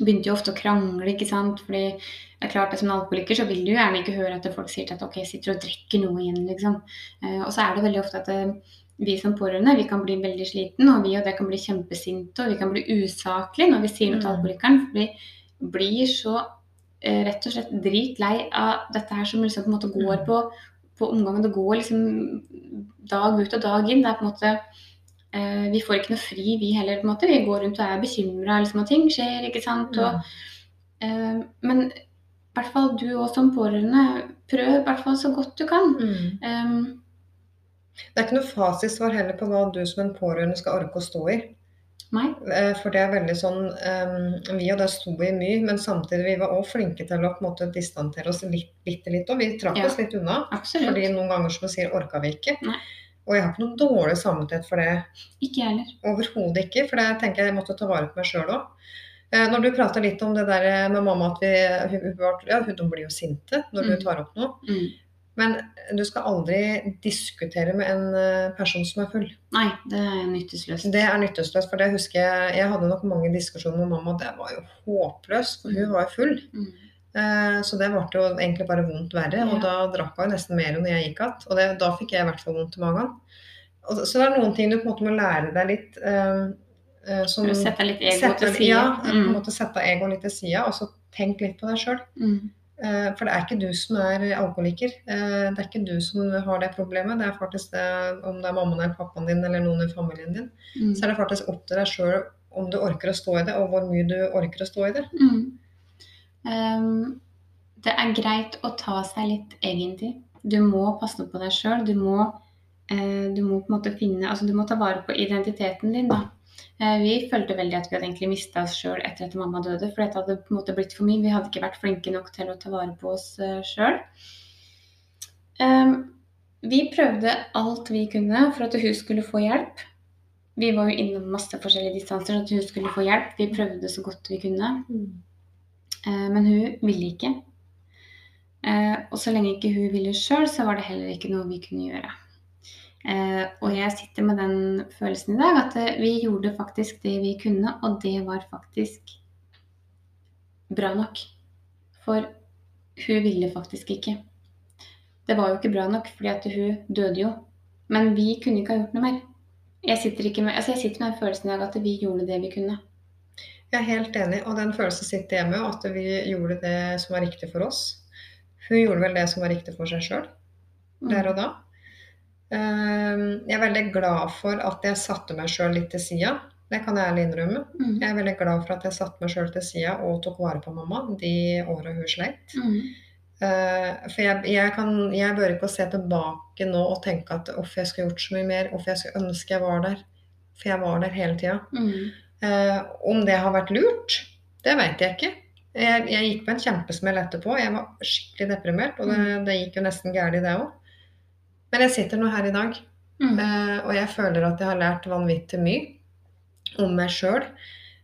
Begynte jo ofte å krangle, ikke sant. Fordi det er klart at som alkoholiker så vil du gjerne ikke høre at folk sier til at ok, jeg sitter og drikker noe igjen, liksom. Eh, Og så er det veldig ofte at eh, vi som pårørende vi kan bli veldig sliten, og vi og det kan bli kjempesinte, og vi kan bli usaklige når vi sier noe til Mm. alkoholikeren. For vi blir så eh, rett og slett dritlei av dette her som liksom på en måte går Mm. på, på omgangen. Det går liksom dag ut og dag inn. Det er på en måte eh, Vi får ikke noe fri, vi heller. på en måte. Vi går rundt og er bekymra, liksom, og ting skjer, ikke sant. Og, eh, men i hvert fall du òg som pårørende, prøv i hvert fall så godt du kan. Mm. Um, Det er ikke noe fasitsvar heller på hva du som en pårørende skal orke å stå i. nei. Eh, For det er veldig sånn um, Vi og det sto i mye, men samtidig vi var også flinke til å på en måte distantere oss litt, bitte litt. Og vi trakk Ja. oss litt unna. Absolutt. Fordi noen ganger som du sier, orka vi ikke. Nei. Og jeg har ikke noen dårlig samvittighet for det Ikke heller. Overhodet ikke, for det tenker jeg jeg måtte ta vare på meg sjøl òg. Når du prater litt om det der med mamma, at vi, hun, ja, hun blir jo sinte når du Mm. tar opp noe. Mm. Men du skal aldri diskutere med en eh, person som er full. Nei, det er nytteløst. Det er nytteløst, for det husker jeg Jeg hadde nok mange diskusjoner med mamma, og det var jo håpløst, for hun var jo full. Mm. Eh, Så det ble jo egentlig bare vondt verre, og da drakk hun nesten mer enn jeg gikk igjen. Og det, da fikk jeg i hvert fall vondt i magen. Og så det er noen ting du på en måte må lære deg litt eh, som Du setter sette litt ego setter, til side. Ja, på en Mm. måte sette egoet litt til sida, og så tenk litt på deg sjøl. Mm. For det er ikke du som er alkoholiker. Uh, Det er ikke du som har det problemet. Det er faktisk det, om det er mammaen eller pappaen din eller noen i familien din, Mm. så er det faktisk opp til deg sjøl om du orker å stå i det, og hvor mye du orker å stå i det. Mm. Um, det er greit å ta seg litt egentid. Du må passe på deg sjøl. Du, eh, du må på en måte finne Altså du må ta vare på identiteten din, da. Eh, vi følte veldig at vi hadde egentlig mista oss sjøl etter at mamma døde, for dette hadde på en måte blitt for mye. Vi hadde ikke vært flinke nok til å ta vare på oss uh, sjøl. Um, vi prøvde alt vi kunne for at hun skulle få hjelp. Vi var jo innom masse forskjellige distanser så at hun skulle få hjelp. Vi prøvde så godt vi kunne. Eh, Men hun ville ikke. Eh, Og så lenge ikke hun ville sjøl, så var det heller ikke noe vi kunne gjøre. Eh, Og jeg sitter med den følelsen i dag at vi gjorde faktisk det vi kunne, og det var faktisk bra nok. For hun ville faktisk ikke. Det var jo ikke bra nok, fordi at hun døde jo. Men vi kunne ikke ha gjort noe mer. Jeg sitter, med, altså jeg sitter med den følelsen i dag at vi gjorde det vi kunne. Jeg er helt enig, og den følelsen sitter jeg med, at vi gjorde det som var riktig for oss. Hun gjorde vel det som var riktig for seg sjøl, der og da. Ehm, Jeg er veldig glad for at jeg satte meg sjøl litt til sida. Det kan jeg ærlig innrømme. Mm. Jeg er veldig glad for at jeg satte meg sjøl til sida og tok vare på mamma de åra hun sleit. Mm. Eh, For jeg, jeg, kan, jeg bør ikke se tilbake nå og tenke at uff, jeg skulle gjort så mye mer, uff, jeg skulle ønske jeg var der. For jeg var der hele tida. Mm. Eh, om det har vært lurt, det vet jeg ikke. Jeg, jeg gikk på en kjempesmell etterpå. Jeg var skikkelig deprimert, og det, det gikk jo nesten galt, det òg. Men jeg sitter nå her i dag, Mm. eh, og jeg føler at jeg har lært vanvittig mye om meg sjøl.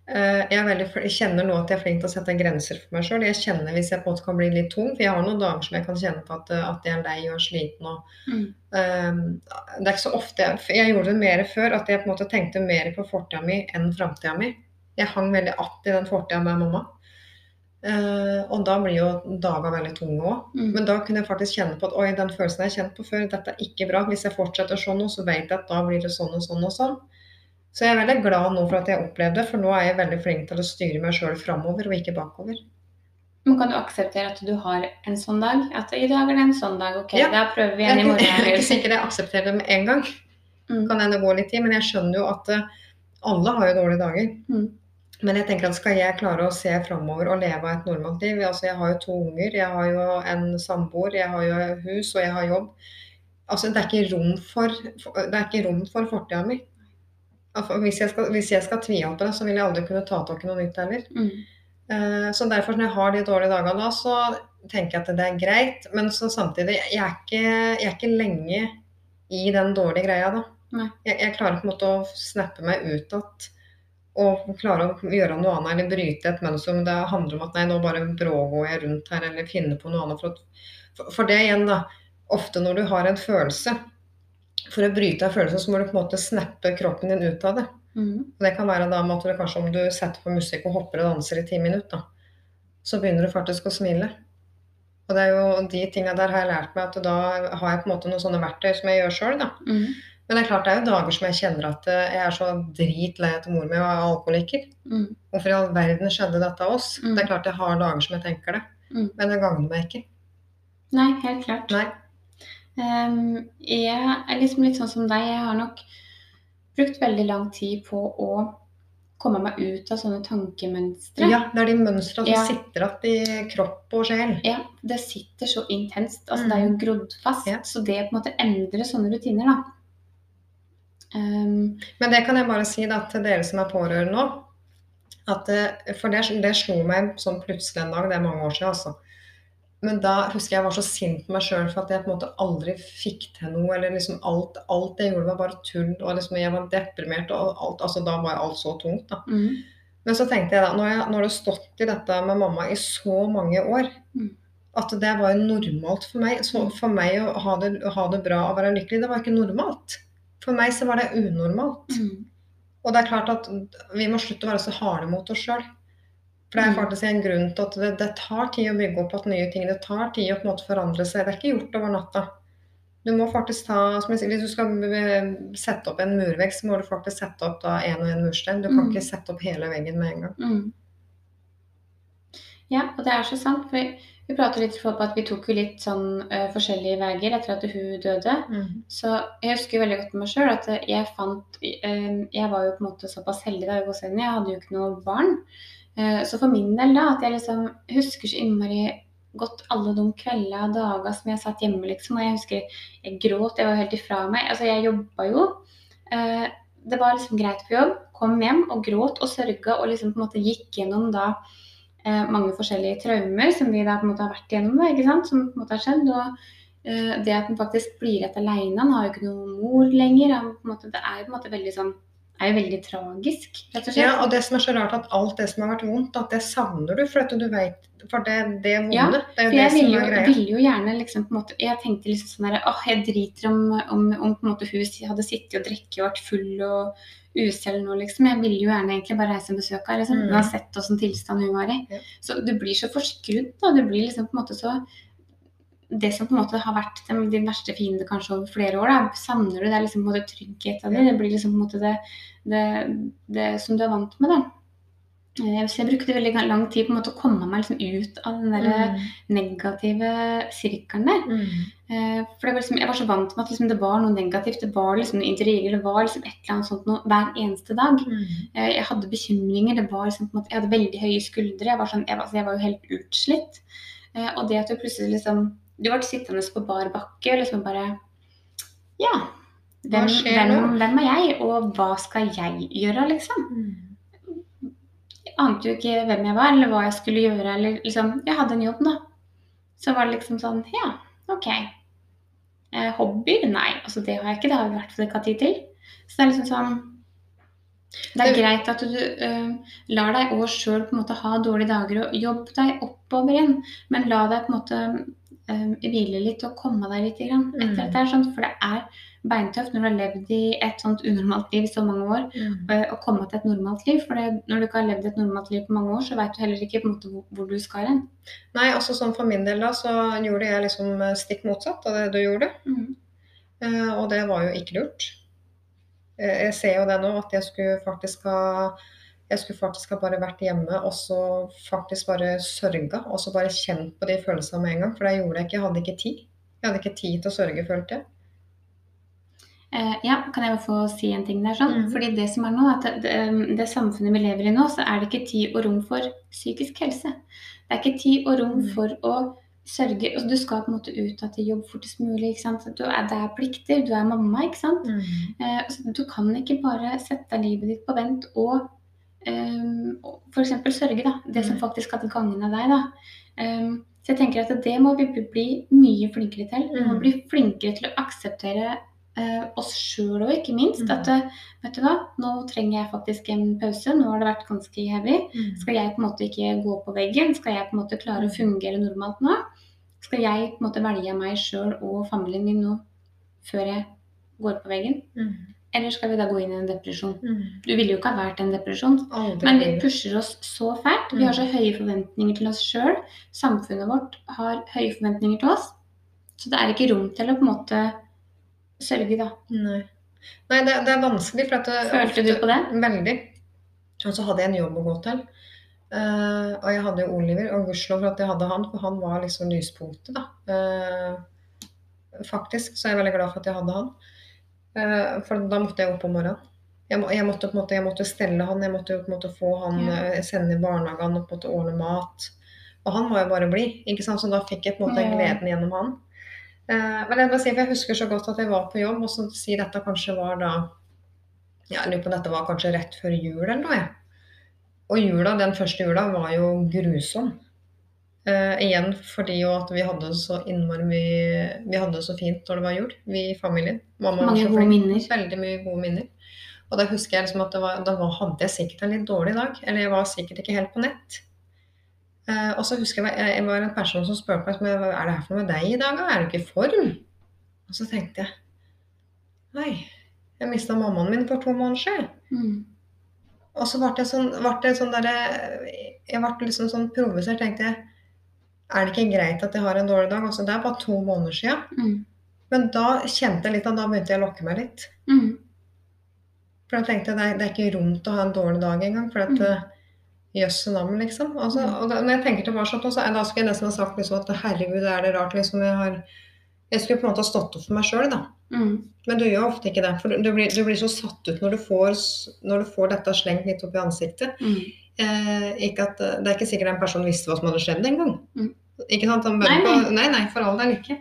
Eh, jeg, veldig, jeg kjenner nå at jeg er flink til å sette grenser for meg sjøl. Jeg kjenner hvis jeg på en måte kan bli litt tung, for jeg har noen dager som jeg kan kjenne på at, eh, at jeg er lei og sliten. Og, Mm. um, det er ikke så ofte jeg, jeg gjorde det mer før, at jeg på en måte tenkte mer på fortida mi enn framtida mi. Jeg hang veldig att i den fortida med mamma. Uh, og da blir jo dager veldig tunge òg. Mm. Men da kunne jeg faktisk kjenne på at oi, den følelsen jeg har kjent på før, dette er ikke bra. Hvis jeg fortsetter sånn nå, så vet jeg at da blir det sånn og sånn og sånn. Så jeg er veldig glad nå for at jeg opplevde det, for nå er jeg veldig flink til å styre meg sjøl framover og ikke bakover. Men kan du akseptere at du har en sånn dag? At i dag er det en sånn dag, ok, Ja. da prøver vi igjen i morgen. jeg er ikke sikker jeg aksepterer det med en gang. Mm. Kan hende gå litt tid, men jeg skjønner jo at eh, alle har jo dårlige dager. Mm. Men jeg tenker at skal jeg klare å se framover og leve et normalt liv altså Jeg har jo to unger, jeg har jo en samboer, jeg har jo hus og jeg har jobb. Altså Det er ikke rom for, er for fortida mi. Hvis, jeg skal, hvis jeg skal tviholde så vil jeg aldri kunne ta tak i noe nytt heller. Mm. Uh, Så derfor når jeg har de dårlige dagene da, så tenker jeg at det er greit. Men så samtidig, jeg er ikke, jeg er ikke lenge i den dårlige greia da. Jeg, jeg klarer på en måte å snappe meg ut igjen og klare å gjøre noe annet eller bryte et mønster. Men det handler om at nei, nå bare brågår jeg rundt her eller finner på noe annet. For, for det igjen, da. Ofte når du har en følelse, for å bryte av følelsen, så må du på en måte snappe kroppen din ut av det. Mm. Det kan være da med at kanskje om du setter på musikk og hopper og danser i ti minutter, da, så begynner du faktisk å smile. Og det er jo de tinga der har jeg lært meg at da har jeg på en måte noen sånne verktøy som jeg gjør sjøl, da. Mm. Men det er klart det er jo dager som jeg kjenner at eh, jeg er så dritlei av at mor mi var alkoholiker. Mm. Hvorfor i all verden skjedde dette av oss? Mm. Det er klart jeg har dager som jeg tenker det, Mm. men det gagner meg ikke. Nei, helt klart. Nei. Ehm, jeg er liksom litt sånn som deg. Jeg har nok brukt veldig lang tid på å komme meg ut av sånne tankemønstre. Ja, det er de mønstra som Ja. sitter igjen i kropp og sjel. Ja, det sitter så intenst. Altså, Mm. Det er jo grodd fast. Ja. Så det å på en måte endre sånne rutiner, da um, Men det kan jeg bare si da, til dere som er pårørende nå. At, eh, for det, det slo meg sånn plutselig en dag, det er mange år siden, altså. Men da husker jeg jeg var så sint på meg sjøl for at jeg på en måte aldri fikk til noe. eller liksom Alt, alt jeg gjorde, var bare tull. og liksom Jeg var deprimert. og alt, altså Da var alt så tungt. da. mm, Men så tenkte jeg da, når jeg, når det har stått i dette med mamma i så mange år, Mm. at det var jo normalt for meg. Så for meg å ha det, å ha det bra og være lykkelig, det var ikke normalt. For meg så var det unormalt. mm, Og det er klart at vi må slutte å være så harde mot oss sjøl. For det er Mm. faktisk en grunn til at det, det tar tid å bygge opp at nye ting. Det tar tid å på en måte forandre seg. Det er ikke gjort over natta. Du må faktisk ta, som jeg sier, Hvis du skal eh, sette opp en murvegg, så må du faktisk sette opp da en og en murstein. Du kan Mm. ikke sette opp hele veggen med en gang. mm. Ja, og det er så sant. For vi prater litt på at vi tok jo litt sånn uh, forskjellige veier etter at hun døde. Så jeg husker veldig godt med meg sjøl at jeg fant uh, Jeg var jo på en måte såpass heldig da jeg var sen, jeg hadde jo ikke noe barn. Eh, Så for min del da, at jeg liksom husker så innmari godt alle de kveldene og dager som jeg satt hjemme, liksom. Og jeg husker jeg gråt, jeg var helt ifra meg. Altså, jeg jobba jo. Eh, Det var liksom greit på jobb. Kom hjem og gråt og sørga og liksom på en måte gikk gjennom da eh, mange forskjellige traumer som vi da på en måte har vært igjennom, da, ikke sant? som på en måte har skjedd. Og det at han faktisk blir igjen alene, han har jo ikke noen mor lenger. Han, en måte, det er jo på en måte veldig sånn er jo veldig tragisk, rett og slett. Ja, og det som er så rart, at alt det som har vært vondt, at det savner du. For du vet For det, det vonde, Ja, det er jo det som ville jo, greia. Jeg ville jo gjerne liksom på en måte Jeg tenkte liksom sånn herre Åh, jeg driter om, om, om på en måte hun hadde sittet og drukket og vært full og usel nå, liksom. Jeg ville jo gjerne egentlig bare reise og besøke henne, liksom. Mm. Uansett åssen tilstand hun var i. Ja. Så du blir så forskrudd, da. Du blir liksom på en måte så Det som på en måte har vært din verste fiende kanskje over flere år, da, savner du. Det liksom på en måte tryggheten din. Det blir liksom på en måte det, det, det som du er vant med, da. Eh, Så jeg brukte veldig lang tid på en måte å komme meg liksom ut av den der Mm. negative sirkelen der. Mm. Eh, For det var liksom, jeg var så vant med at liksom det var noe negativt. Det var liksom noe intriger, det var liksom et eller annet sånt noe hver eneste dag. Mm. Eh, Jeg hadde bekymringer, det var liksom på en måte, jeg hadde veldig høye skuldre. Jeg var, sånn, jeg, var- altså, jeg var jo helt utslitt. Og det at du plutselig liksom Du ble sittende på bar bakke og liksom bare Ja. Hvem, hvem, hvem er jeg, og hva skal jeg gjøre, liksom? Jeg ante jo ikke hvem jeg var, eller hva jeg skulle gjøre. Eller liksom, jeg hadde en jobb, da. Så var det liksom sånn Ja, OK. Eh, hobbyer? Nei, altså det har jeg ikke. Det har jeg i hvert fall ikke hatt tid til. Så det er liksom sånn Det er greit at du uh, lar deg òg sjøl ha dårlige dager og jobb deg oppover igjen, men la deg på en måte eh, hvile litt og komme deg litt grann etter Mm. dette. her, sånn, For det er beintøft når du har levd i et sånt unormalt liv så mange år, eh, å komme til et normalt liv. For det, når du ikke har levd et normalt liv på mange år, så vet du heller ikke måte hvor, hvor du skal hen. Nei, altså sånn for min del da, så gjorde jeg liksom eh, stikk motsatt av det du gjorde. Mm. Uh, og det var jo ikke lurt. Jeg ser jo det nå, at jeg skulle faktisk ha jeg skulle faktisk ha bare vært hjemme og så faktisk bare sørga. Og så bare kjent på de følelsene med en gang. For det gjorde jeg ikke. Jeg hadde ikke tid. Jeg hadde ikke tid til å sørge, følte jeg. Eh, ja, kan jeg bare få si en ting der? sånn? Mm. Fordi det som er nå, at det, det, det samfunnet vi lever i nå, så er det ikke tid og rom for psykisk helse. Det er ikke tid og rom Mhm. for å sørge altså, Du skal på en måte ut til jobb fortest mulig. ikke sant? Du er, det er plikter. Du er mamma, ikke sant? Eh, så du kan ikke bare sette livet ditt på vent og um, f.eks. sørge. da, Det som Mhm. faktisk hadde gagna deg. da. Um, så jeg tenker at det må vi bli- mye flinkere til. Vi må Mhm. bli flinkere til å akseptere uh, oss sjøl og ikke minst. Mhm. At eh, vet du hva, nå trenger jeg faktisk en pause. Nå har det vært ganske heavy. Mm. Skal jeg på en måte ikke gå på veggen? Skal jeg på en måte klare å fungere normalt nå? Skal jeg på en måte velge meg sjøl og familien min nå før jeg går på veggen? Mm. Eller skal vi da gå inn i en depresjon? Mm. Du ville jo ikke ha vært en depresjon. Aldri Men vi pusher oss så fælt. Vi har så høye forventninger til oss sjøl. Samfunnet vårt har høye forventninger til oss. Så det er ikke rom til å på en måte sørge, da. Nei, Nei det, det er vanskelig. For at det, Følte du på det? Veldig. Og så hadde jeg en jobb å gå til. Uh, og jeg hadde jo Oliver, og gudskjelov for at jeg hadde han, for han var liksom lyspunktet, da. Uh, faktisk så er jeg veldig glad for at jeg hadde han. Eh, for da måtte jeg opp om morgenen. Jeg, må, jeg, måtte, måte, jeg måtte stelle han, jeg måtte måte få han Ja. eh, sende i barnehagen og på en måte ordne mat. Og han var jo bare blid, ikke sant? så da fikk jeg på en måte gleden gjennom han. Eh, men jeg, må si, for jeg husker så godt at jeg var på jobb, og så sier dette kanskje var da ja, Jeg lurer på dette var kanskje rett før jul eller noe. Og jula, den første jula var jo grusom. Eh, igjen fordi jo at vi hadde det så innmari mye Vi hadde det så fint når det var jul, vi i familien. Mamma Mange gode minner. Veldig mye gode minner. Og da husker jeg liksom at det var, da var, hadde jeg sikkert en litt dårlig dag. Eller jeg var sikkert ikke helt på nett. Uh, og så husker jeg jeg var en person som spurte meg hva er det her for noe med deg i dag, da? er du ikke i form? Og så tenkte jeg nei, jeg mista mammaen min for to måneder siden. Mm. Og så ble jeg sånn, ble jeg sånn der, Jeg ble liksom sånn provosert. tenkte jeg, Er det ikke greit at jeg har en dårlig dag? Altså, det er bare to måneder siden. Mm. Men da kjente jeg litt at da begynte jeg å lokke meg litt. Mm. For da tenkte jeg det er, det er ikke rom til å ha en dårlig dag engang. For at Mm. mm. Jøsse navn, liksom. Altså, Mm. og da, når jeg tenker tilbake sånn, så da skulle jeg nesten ha sagt liksom at herregud, er det rart liksom jeg har Jeg skulle på en måte ha stått opp for meg sjøl, da. Mm. Men du gjør ofte ikke det. For du, du, blir, du blir så satt ut når du får, når du får dette slengt litt opp i ansiktet. Mm. Eh, ikke at, eh, det er ikke sikkert en person visste hva som hadde skjedd engang. Mm. Ikke sant? Nei, nei. på- nei, nei, for all del ikke.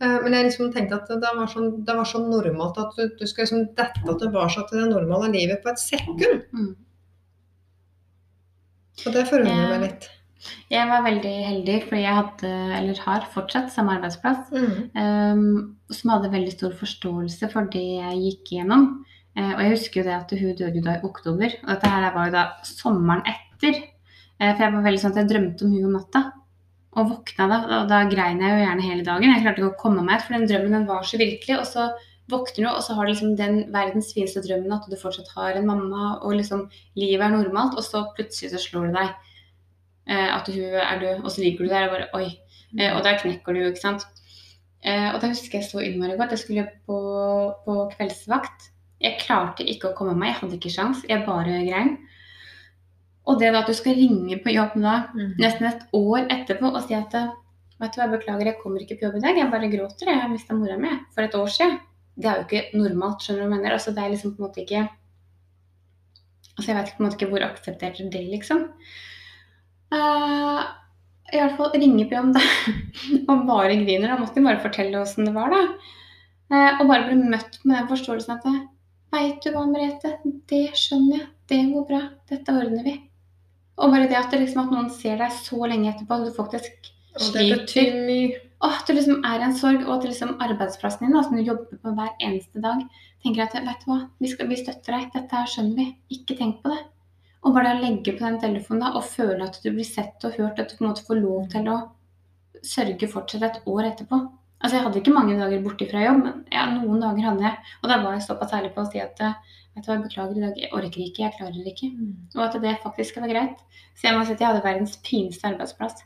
Eh, men jeg liksom tenkte at det var, sånn, det var så normalt at du, du skal liksom dette tilbake til det normale livet på et sekund. Mm. Og det forundrer meg litt. Jeg var veldig heldig, fordi jeg hadde, eller har fortsatt, samme arbeidsplass. Mm. Um, som hadde veldig stor forståelse for det jeg gikk igjennom. Eh, og jeg husker jo det at hun døde jo da i oktober. Og dette her var jo da sommeren etter. Eh, for jeg var veldig sånn at jeg drømte om hun om natta. Og våkna da, og da grein jeg jo gjerne hele dagen. Jeg klarte ikke å komme meg ut, for den drømmen den var så virkelig. Og så våkner du, og så har du liksom den verdens fineste drømmen at du fortsatt har en mamma, og liksom livet er normalt, og så plutselig så slår det deg eh, at hun er død, og så ligger du der og bare oi. Og da knekker du ikke sant. Og da husker jeg så innmari godt. Jeg skulle på, på kveldsvakt. Jeg klarte ikke å komme meg, jeg hadde ikke sjans. Jeg bare grein. Og det da at du skal ringe på jobb da, Mm. nesten et år etterpå og si at vet du hva, jeg beklager, jeg kommer ikke på jobb i dag, jeg bare gråter, jeg har mista mora mi for et år siden. Det er jo ikke normalt, skjønner du hva jeg mener. Altså, det er liksom på en måte ikke Altså, jeg vet på en måte ikke hvor akseptert det er, liksom. Uh, I hvert fall ringe på jobb, da. *laughs* og bare griner. Da måtte de bare fortelle åssen det var, da. Eh, og bare bli møtt med den forståelsen at Veit du hva, Merete, det skjønner jeg. Det går bra. Dette ordner vi. Og bare det at, det liksom, at noen ser deg så lenge etterpå, at du faktisk Og at det liksom er en sorg, og at liksom arbeidsplassen din, som som du jobber på hver eneste dag, tenker at vet du hva, vi, skal, vi støtter deg, dette her skjønner vi, ikke tenk på det. Og bare å legge på den telefonen da, og føle at du blir sett og hørt, at du på en måte får lov til å sørge fortsatt et år etterpå. Altså Jeg hadde ikke mange dager borte fra jobb, men ja, noen dager hadde jeg. Og da var jeg såpass ærlig på å si at vet du hva, beklager i dag, jeg orker ikke, jeg klarer ikke. Og at det faktisk var greit. Så jeg må si at jeg hadde verdens pineste arbeidsplass.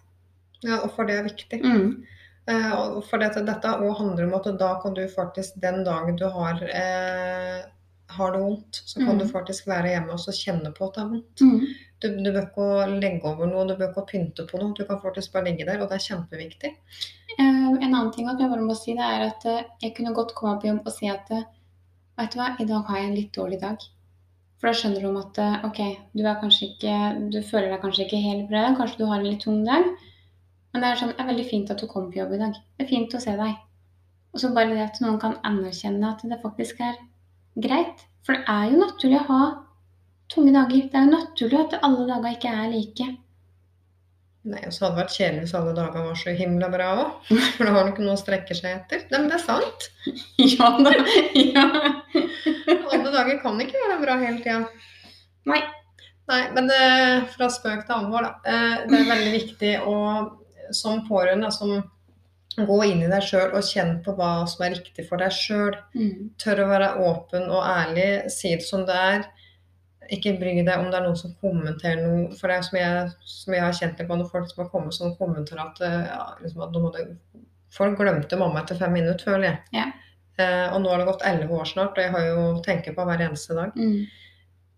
Ja, og for det er viktig. Mm. Eh, og for dette, dette handler om at da kan du faktisk, den dagen du har, eh, har det vondt, så kan Mm. du faktisk være hjemme og så kjenne på at det er vondt. Mm. Du, du bør ikke legge over noe, du bør ikke pynte på noe. Du kan faktisk bare ligge der, og det er kjempeviktig. Um, en annen ting at jeg bare må si, det er at eh, jeg kunne godt komme på jobb og si at eh, vet du hva, i dag har jeg en litt dårlig dag. For da skjønner de at ok, du er kanskje ikke Du føler deg kanskje ikke helt bra, kanskje du har en litt tung dag. Men det er sånn, det er veldig fint at du kom på jobb i dag. Det er fint å se deg. Og så bare det at noen kan anerkjenne at det faktisk er greit. For det er jo naturlig å ha tunge dager. Det er jo naturlig at alle dager ikke er like. Nei, og så hadde det vært kjedelig hvis alle dager var så himla bra òg. For da har du ikke noe å strekke seg etter. Men det er sant. *laughs* ja da. Ja. Alle dager kan ikke være bra hele tida. Nei. Nei, men det, fra spøk til alvor, da. Eh, det er veldig viktig å som pårørende som gå inn i deg sjøl og kjenne på hva som er riktig for deg sjøl. Mm. Tør å være åpen og ærlig, si det som det er. Ikke bry deg om det er noen som kommenterer noe. For det er som jeg, som jeg har kjent det på når folk som har kommet som kommentarer at, eh, ja, liksom at det, Folk glemte mamma etter fem minutter, føler jeg. Ja. Uh, og nå har det gått elleve år snart, og jeg har jo tenker på hver eneste dag. Mm.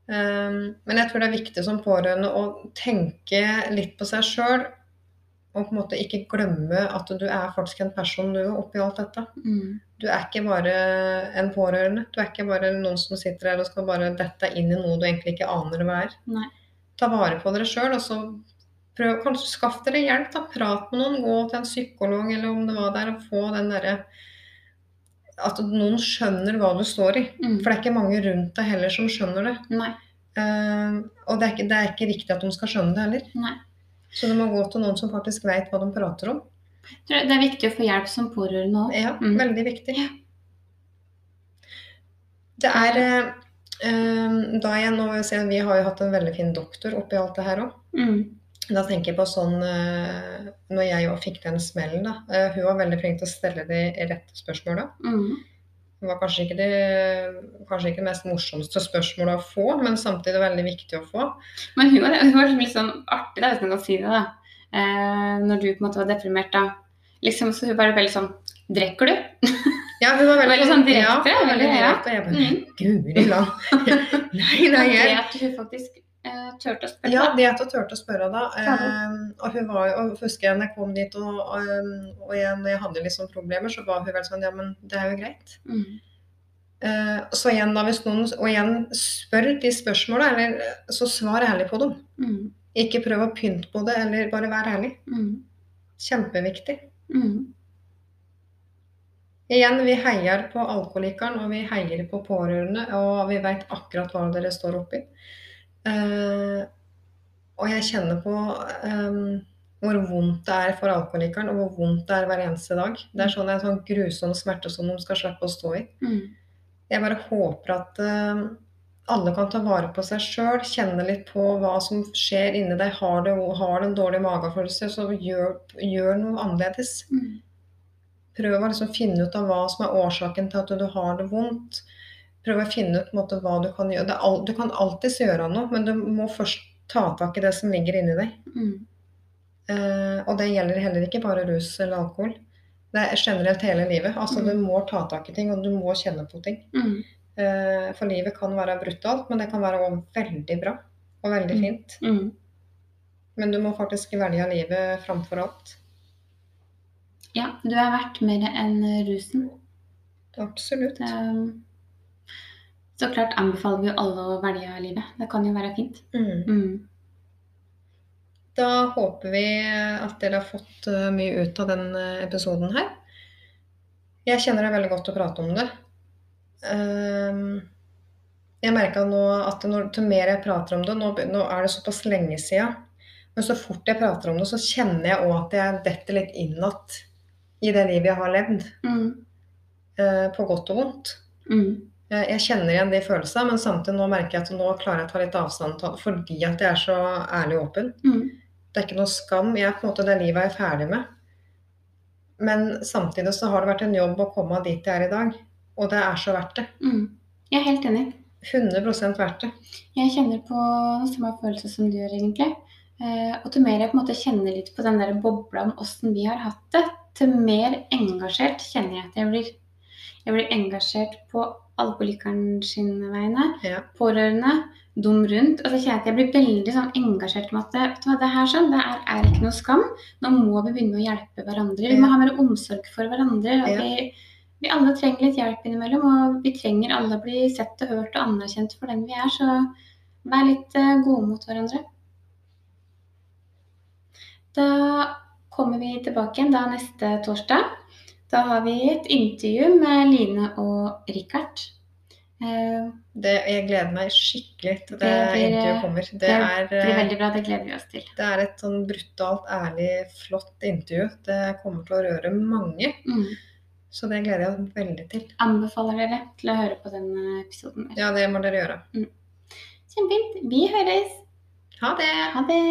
Uh, men jeg tror det er viktig som pårørende å tenke litt på seg sjøl. Og på en måte ikke glemme at du er faktisk en person du er oppi alt dette. Mm. Du er ikke bare en pårørende. Du er ikke bare noen som sitter her og skal bare dette inn i noe du egentlig ikke aner hva er. Nei. Ta vare på dere sjøl, og så prøv kanskje skaff dere hjelp. da, Prat med noen, gå til en psykolog eller om det var der, og få den derre At noen skjønner hva du står i. Mm. For det er ikke mange rundt deg heller som skjønner det. Nei. Uh, og det er, ikke, det er ikke riktig at de skal skjønne det heller. Nei. Så du må gå til noen som faktisk vet hva de prater om. Det er viktig å få hjelp som pårørende òg. Ja, Mm. veldig viktig. Det er eh, eh, da igjen, si Vi har jo hatt en veldig fin doktor oppi alt det her òg. Mm. Da tenker jeg på sånn eh, Når jeg òg fikk den smellen, da. eh, hun var veldig flink til å stelle de rette spørsmåla. Mm. Det var kanskje ikke, det, kanskje ikke mest morsomste spørsmålet å få, men samtidig veldig viktig å få. Men hun var, hun var litt sånn artig, da, hvis man kan si det. da. Eh, når du på en måte var deprimert, da. Liksom, så hun var veldig sånn Drikker du? *laughs* Ja, hun var veldig, Veldig sånn direkte, Ja, veldig direkte. ja. Jeg bare. Guri land. nei, nei, jeg hun faktisk turte å spørre. Ja, det at hun turte å spørre da. Eh, og hun var og husker jeg når jeg kom dit og, og, og jeg, når jeg hadde sånn problemer, så var hun vel sånn Ja, men det er jo greit. Mm. Eh, så igjen da, hvis noen Og igjen, spør de spørsmåla, eller så svar ærlig på dem. Mm. Ikke prøv å pynte på det, eller bare vær ærlig. Mm. Kjempeviktig. Mm. Igjen, vi heier på alkoholikeren, og vi heier på pårørende, og vi vet akkurat hva dere står oppi. Eh, og jeg kjenner på eh, hvor vondt det er for alkoholikeren, og hvor vondt det er hver eneste dag. Det er sånn en sånn grusom smerte som de skal slippe å stå i. Mm. Jeg bare håper at eh, alle kan ta vare på seg sjøl, kjenne litt på hva som skjer inni deg. Har du har du en dårlig magefølelse, så gjør, gjør noe annerledes. Mm. Prøv å liksom finne ut av hva som er årsaken til at du har det vondt. Prøv å finne ut måte, hva du kan gjøre. Det er al du kan alltids gjøre noe, men du må først ta tak i det som ligger inni deg. Mm. Uh, og det gjelder heller ikke bare rus eller alkohol. Det er generelt hele livet. Altså, Mm. Du må ta tak i ting, og du må kjenne på ting. Mm. Uh, for livet kan være brutalt, men det kan være veldig bra og veldig Mm. fint. Mm. Men du må faktisk velge livet framfor alt. Ja, du er verdt mer enn rusen. Absolutt. Um, så klart anbefaler vi alle å velge livet. Det kan jo være fint. Mm. Mm. Da håper vi at dere har fått eh, mye ut av den eh, episoden her. Jeg kjenner det er veldig godt å prate om det. Ehm, Jeg merka nå at når, til mer jeg prater om det, nå, nå er det såpass lenge siden, men så fort jeg prater om det, så kjenner jeg òg at jeg detter litt inn igjen i det livet jeg har levd, Mm. eh, på godt og vondt. Mm. Eh, Jeg kjenner igjen de følelsene, men samtidig nå merker jeg at nå klarer jeg å ta litt avstand til det fordi at jeg er så ærlig og åpen. Mm. Det er ikke noe skam. Jeg er på en måte det livet jeg er ferdig med. Men samtidig så har det vært en jobb å komme dit jeg er i dag. Og det er så verdt det. Mm. Jeg er helt enig. 100 verdt det. Jeg kjenner på samme følelse som du gjør, egentlig. Eh, og til mer jeg på en måte kjenner litt på den der bobla om åssen vi har hatt det, til mer engasjert kjenner jeg at jeg blir. Jeg blir engasjert på alkoholikeren sine vegne, Ja. pårørende, dum rundt. Og så kjenner jeg at jeg blir veldig sånn engasjert med at vet du hva, det her sånn, det er, er ikke noe skam. Nå må vi begynne å hjelpe hverandre. Vi må ha mer omsorg for hverandre. og vi, vi alle trenger litt hjelp innimellom, og vi trenger alle å bli sett og hørt og anerkjent for den vi er. Så vær litt eh, gode mot hverandre. Da kommer vi tilbake igjen da neste torsdag. Da har vi et intervju med Line og Richard. Eh, Det, jeg gleder meg skikkelig til det, Det blir, intervjuet kommer. Det, det er, blir eh, veldig bra, det gleder vi oss til. det er et sånn brutalt, ærlig, flott intervju. Det kommer til å røre mange. Mm. Så det gleder jeg meg veldig til. Anbefaler dere til å høre på denne episoden. der. Ja, det må dere gjøre. Kjempefint. Vi høres. Ha det! Ha det.